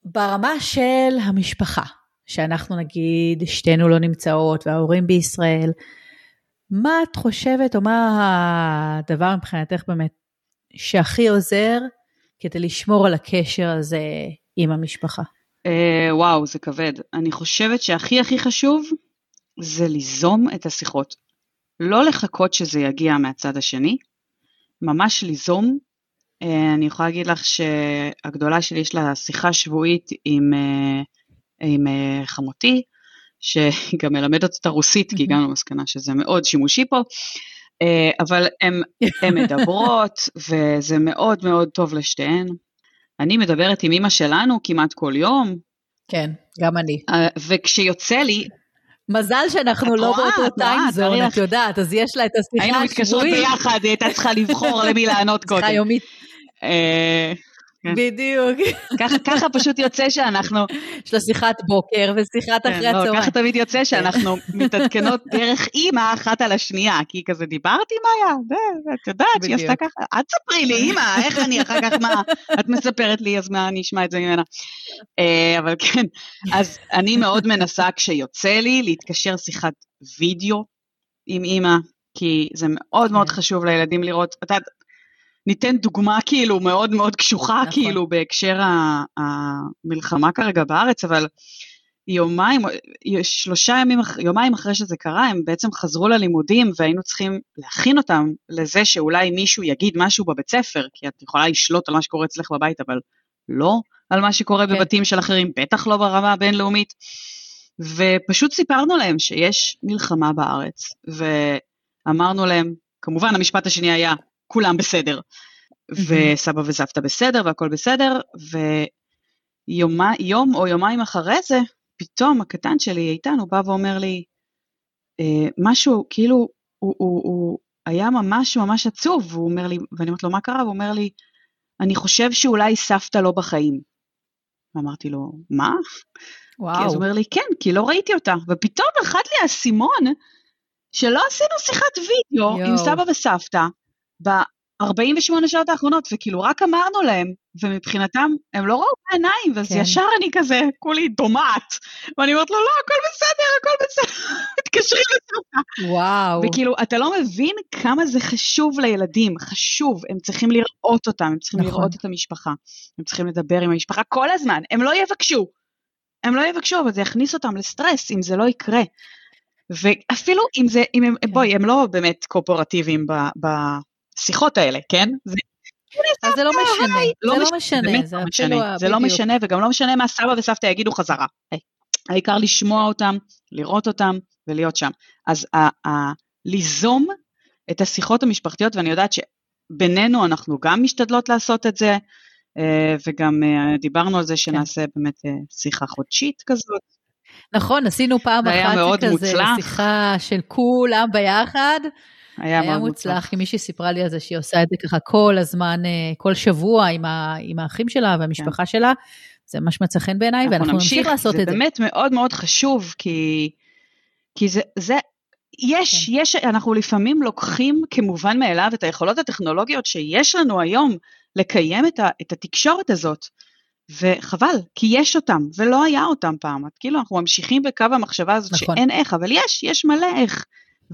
ברמה של המשפחה, שאנחנו נגיד שתינו לא נמצאות וההורים בישראל, מה את חושבת, או מה הדבר מבחינתך באמת שהכי עוזר כדי לשמור על הקשר הזה עם המשפחה? Uh, וואו, זה כבד. אני חושבת שהכי הכי חשוב זה ליזום את השיחות. לא לחכות שזה יגיע מהצד השני, ממש ליזום. Uh, אני יכולה להגיד לך שהגדולה שלי יש לה שיחה שבועית עם, uh, עם uh, חמותי, שגם מלמדת את הרוסית, כי הגענו למסקנה שזה מאוד שימושי פה, אה, אבל הן מדברות, וזה מאוד מאוד טוב לשתיהן. אני מדברת עם אימא שלנו כמעט כל יום. כן, גם אני. אה, וכשיוצא לי... מזל שאנחנו לא באותו טיימזון, את יודעת, אז יש לה את השיחה השבועית. היינו מתקשרות ביחד, היא הייתה צריכה לבחור למי לענות קודם. שיחה יומית. אה, כן. בדיוק. ככה, ככה פשוט יוצא שאנחנו... יש לה שיחת בוקר ושיחת כן, אחרי לא, הצהריים. ככה תמיד יוצא שאנחנו מתעדכנות דרך אימא אחת על השנייה, כי כזה דיברתי עם מאיה, את יודעת שהיא עשתה ככה, את ספרי לי אימא, איך אני אחר כך, מה, את מספרת לי, אז מה אני אשמע את זה ממנה. אה, אבל כן, אז אני מאוד מנסה כשיוצא לי להתקשר שיחת וידאו עם אימא, כי זה מאוד מאוד כן. חשוב לילדים לראות, את יודעת, ניתן דוגמה כאילו מאוד מאוד קשוחה נכון. כאילו בהקשר המלחמה כרגע בארץ, אבל יומיים, שלושה ימים, יומיים אחרי שזה קרה, הם בעצם חזרו ללימודים והיינו צריכים להכין אותם לזה שאולי מישהו יגיד משהו בבית ספר, כי את יכולה לשלוט על מה שקורה אצלך בבית, אבל לא על מה שקורה כן. בבתים של אחרים, בטח לא ברמה הבינלאומית. ופשוט סיפרנו להם שיש מלחמה בארץ, ואמרנו להם, כמובן המשפט השני היה, כולם בסדר. וסבא וסבתא בסדר והכל בסדר, ויום או יומיים אחרי זה, פתאום הקטן שלי איתן, הוא בא ואומר לי, אה, משהו, כאילו, הוא, הוא, הוא היה ממש ממש עצוב, והוא אומר לי, ואני אומרת לו, מה קרה? הוא אומר לי, אני חושב שאולי סבתא לא בחיים. ואמרתי לו, מה? וואו. כי אז הוא אומר לי, כן, כי לא ראיתי אותה. ופתאום נחת לי האסימון שלא עשינו שיחת וידאו יו. עם סבא וסבתא, ב-48 שעות האחרונות, וכאילו רק אמרנו להם ומבחינתם, הם לא ראו בעיניים, ואז כן. ישר אני כזה, כולי דומעת. ואני אומרת לו, לא, הכל בסדר, הכל בסדר, מתקשרים לסרטה. וואו. וכאילו, אתה לא מבין כמה זה חשוב לילדים, חשוב, הם צריכים לראות אותם, הם צריכים נכון. לראות את המשפחה, הם צריכים לדבר עם המשפחה כל הזמן, הם לא יבקשו. הם לא יבקשו, אבל זה יכניס אותם לסטרס אם זה לא יקרה. ואפילו אם זה, אם הם, כן. בואי, הם לא באמת קואופרטיביים בשיחות האלה, כן? זה אז זה לא משנה, לא זה לא משנה, זה לא משנה, זה לא משנה, וגם לא משנה מה סבא וסבתא יגידו חזרה. העיקר לשמוע אותם, לראות אותם ולהיות שם. אז ליזום את השיחות המשפחתיות, ואני יודעת שבינינו אנחנו גם משתדלות לעשות את זה, אה, וגם אה, דיברנו על זה כן. שנעשה באמת אה, שיחה חודשית כזאת. נכון, עשינו פעם אחת כזה, שיחה של כולם ביחד. היה, היה מאוד מוצלח, כי מישהי סיפרה לי על זה שהיא עושה את זה ככה כל הזמן, אה, כל שבוע עם, ה, עם האחים שלה והמשפחה כן. שלה. זה ממש מצא חן בעיניי, ואנחנו נמשיך, נמשיך לעשות את זה. זה באמת מאוד מאוד חשוב, כי, כי זה, זה, יש, כן. יש, אנחנו לפעמים לוקחים כמובן מאליו את היכולות הטכנולוגיות שיש לנו היום לקיים את, ה, את התקשורת הזאת. וחבל, כי יש אותם, ולא היה אותם פעם. כאילו, אנחנו ממשיכים בקו המחשבה הזאת נכון. שאין איך, אבל יש, יש מלא איך.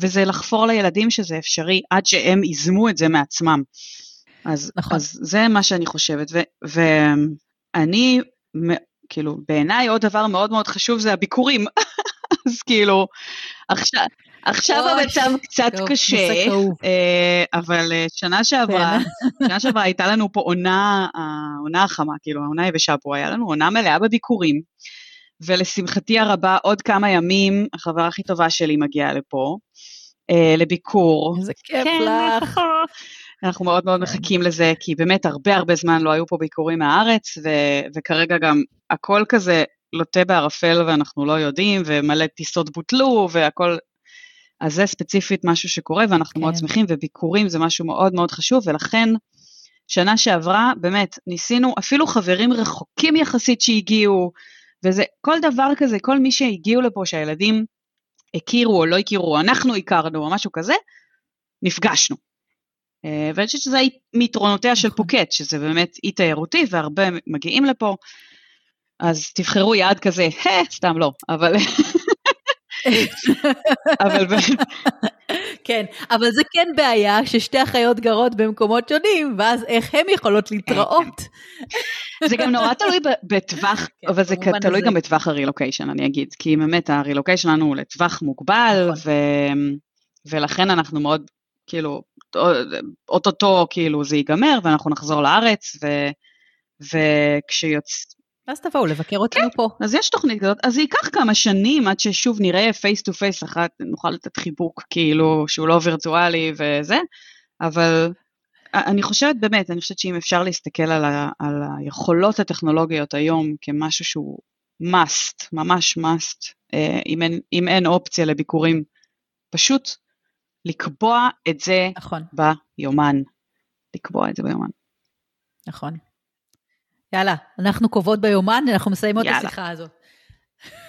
וזה לחפור לילדים שזה אפשרי עד שהם ייזמו את זה מעצמם. אז, נכון. אז זה מה שאני חושבת, ו, ואני, כאילו, בעיניי עוד דבר מאוד מאוד חשוב זה הביקורים. אז כאילו, עכשיו, עכשיו המצב קצת טוב, קשה, אה, אבל אה, שנה שעברה, כן. שנה שעברה הייתה לנו פה עונה, העונה החמה, כאילו העונה היבשה פה, היה לנו עונה מלאה בביקורים, ולשמחתי הרבה עוד כמה ימים החברה הכי טובה שלי מגיעה לפה, אה, לביקור. איזה כיף כן, לך. אנחנו מאוד מאוד מחכים לזה, כי באמת הרבה הרבה זמן לא היו פה ביקורים מהארץ, ו- וכרגע גם הכל כזה לוטה בערפל ואנחנו לא יודעים, ומלא טיסות בוטלו, והכל... אז זה ספציפית משהו שקורה, ואנחנו כן. מאוד שמחים, וביקורים זה משהו מאוד מאוד חשוב, ולכן שנה שעברה, באמת, ניסינו, אפילו חברים רחוקים יחסית שהגיעו, וזה, כל דבר כזה, כל מי שהגיעו לפה, שהילדים הכירו או לא הכירו, אנחנו הכרנו או משהו כזה, נפגשנו. אה, ואני חושבת שזה מיתרונותיה של נכון. פוקט, שזה באמת אי תיירותי והרבה מגיעים לפה, אז תבחרו יעד כזה, סתם לא, אבל... אבל כן, אבל זה כן בעיה ששתי אחיות גרות במקומות שונים, ואז איך הן יכולות להתראות. זה גם נורא תלוי בטווח, כן, אבל זה תלוי גם בטווח הרילוקיישן, אני אגיד, כי באמת הרילוקיישן שלנו הוא לטווח מוגבל, נכון. ולכן אנחנו מאוד, כאילו, אוטוטו כאילו זה ייגמר, ואנחנו נחזור לארץ, וכשיוצא... ואז תבואו לבקר אותנו כן, פה. אז יש תוכנית כזאת, אז זה ייקח כמה שנים עד ששוב נראה face to face אחת, נוכל לתת חיבוק כאילו שהוא לא וירטואלי וזה, אבל אני חושבת באמת, אני חושבת שאם אפשר להסתכל על, ה, על היכולות הטכנולוגיות היום כמשהו שהוא must, ממש must, אה, אם אין, אם אין אופציה לביקורים, פשוט לקבוע את זה נכון. ביומן. לקבוע את זה ביומן. נכון. יאללה, אנחנו קובעות ביומן, אנחנו מסיימות את השיחה הזאת.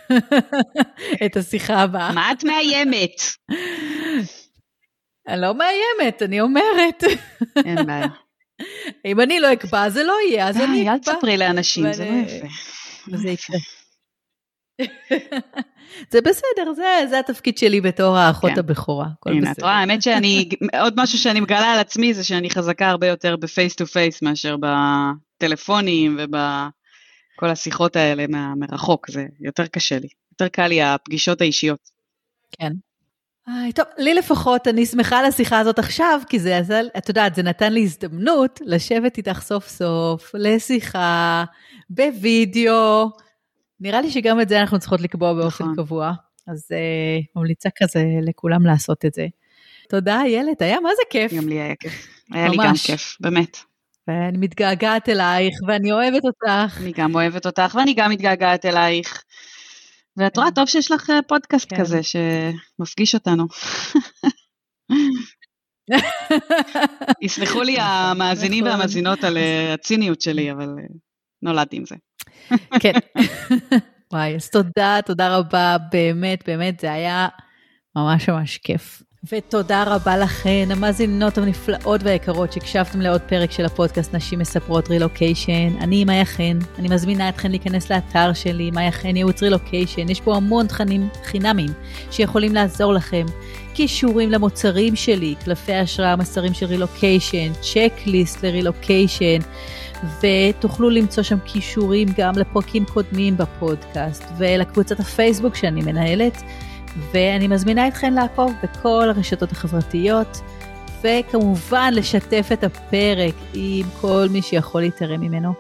את השיחה הבאה. מה את מאיימת? אני לא מאיימת, אני אומרת. אין בעיה. אם אני לא אקבע, זה לא יהיה, אז אני אקבע. אל תספרי לאנשים, זה לא יפה. וזה יקרה. זה בסדר, זה, זה התפקיד שלי בתור האחות כן. הבכורה, הכל הנה, בסדר. את רואה, האמת שאני, עוד משהו שאני מגלה על עצמי זה שאני חזקה הרבה יותר ב face to face מאשר בטלפונים ובכל השיחות האלה מרחוק, זה יותר קשה לי, יותר קל לי הפגישות האישיות. כן. איי, טוב, לי לפחות, אני שמחה על השיחה הזאת עכשיו, כי זה, את יודעת, זה נתן לי הזדמנות לשבת איתך סוף סוף לשיחה, בווידאו, נראה לי שגם את זה אנחנו צריכות לקבוע באופן נכון. קבוע, אז uh, ממליצה כזה לכולם לעשות את זה. תודה, איילת, היה מה זה כיף. גם לי היה כיף. היה ממש. לי גם כיף, באמת. ואני מתגעגעת אלייך, ואני אוהבת אותך. אני גם אוהבת אותך, ואני גם מתגעגעת אלייך. ואת רואה, כן. טוב שיש לך אה, פודקאסט כן. כזה שמפגיש אותנו. יסלחו לי נכון, המאזינים נכון. והמאזינות על אה, הציניות שלי, אבל נולדתי עם זה. כן. וואי, אז תודה, תודה רבה, באמת, באמת, זה היה ממש ממש כיף. ותודה רבה לכן, המאזינות הנפלאות והיקרות שהקשבתם לעוד פרק של הפודקאסט נשים מספרות רילוקיישן. אני מאיה חן, אני מזמינה אתכן להיכנס לאתר שלי, מאיה חן ייעוץ רילוקיישן, יש פה המון תכנים חינמיים שיכולים לעזור לכם. קישורים למוצרים שלי, קלפי השראה, מסרים של רילוקיישן, צ'קליסט לרילוקיישן, ותוכלו למצוא שם קישורים גם לפרקים קודמים בפודקאסט ולקבוצת הפייסבוק שאני מנהלת. ואני מזמינה אתכן לעקוב בכל הרשתות החברתיות, וכמובן לשתף את הפרק עם כל מי שיכול להתערם ממנו.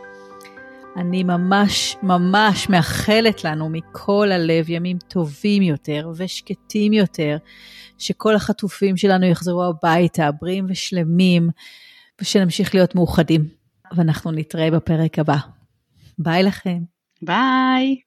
אני ממש ממש מאחלת לנו מכל הלב ימים טובים יותר ושקטים יותר, שכל החטופים שלנו יחזרו הביתה בריאים ושלמים, ושנמשיך להיות מאוחדים. ואנחנו נתראה בפרק הבא. ביי לכם. ביי.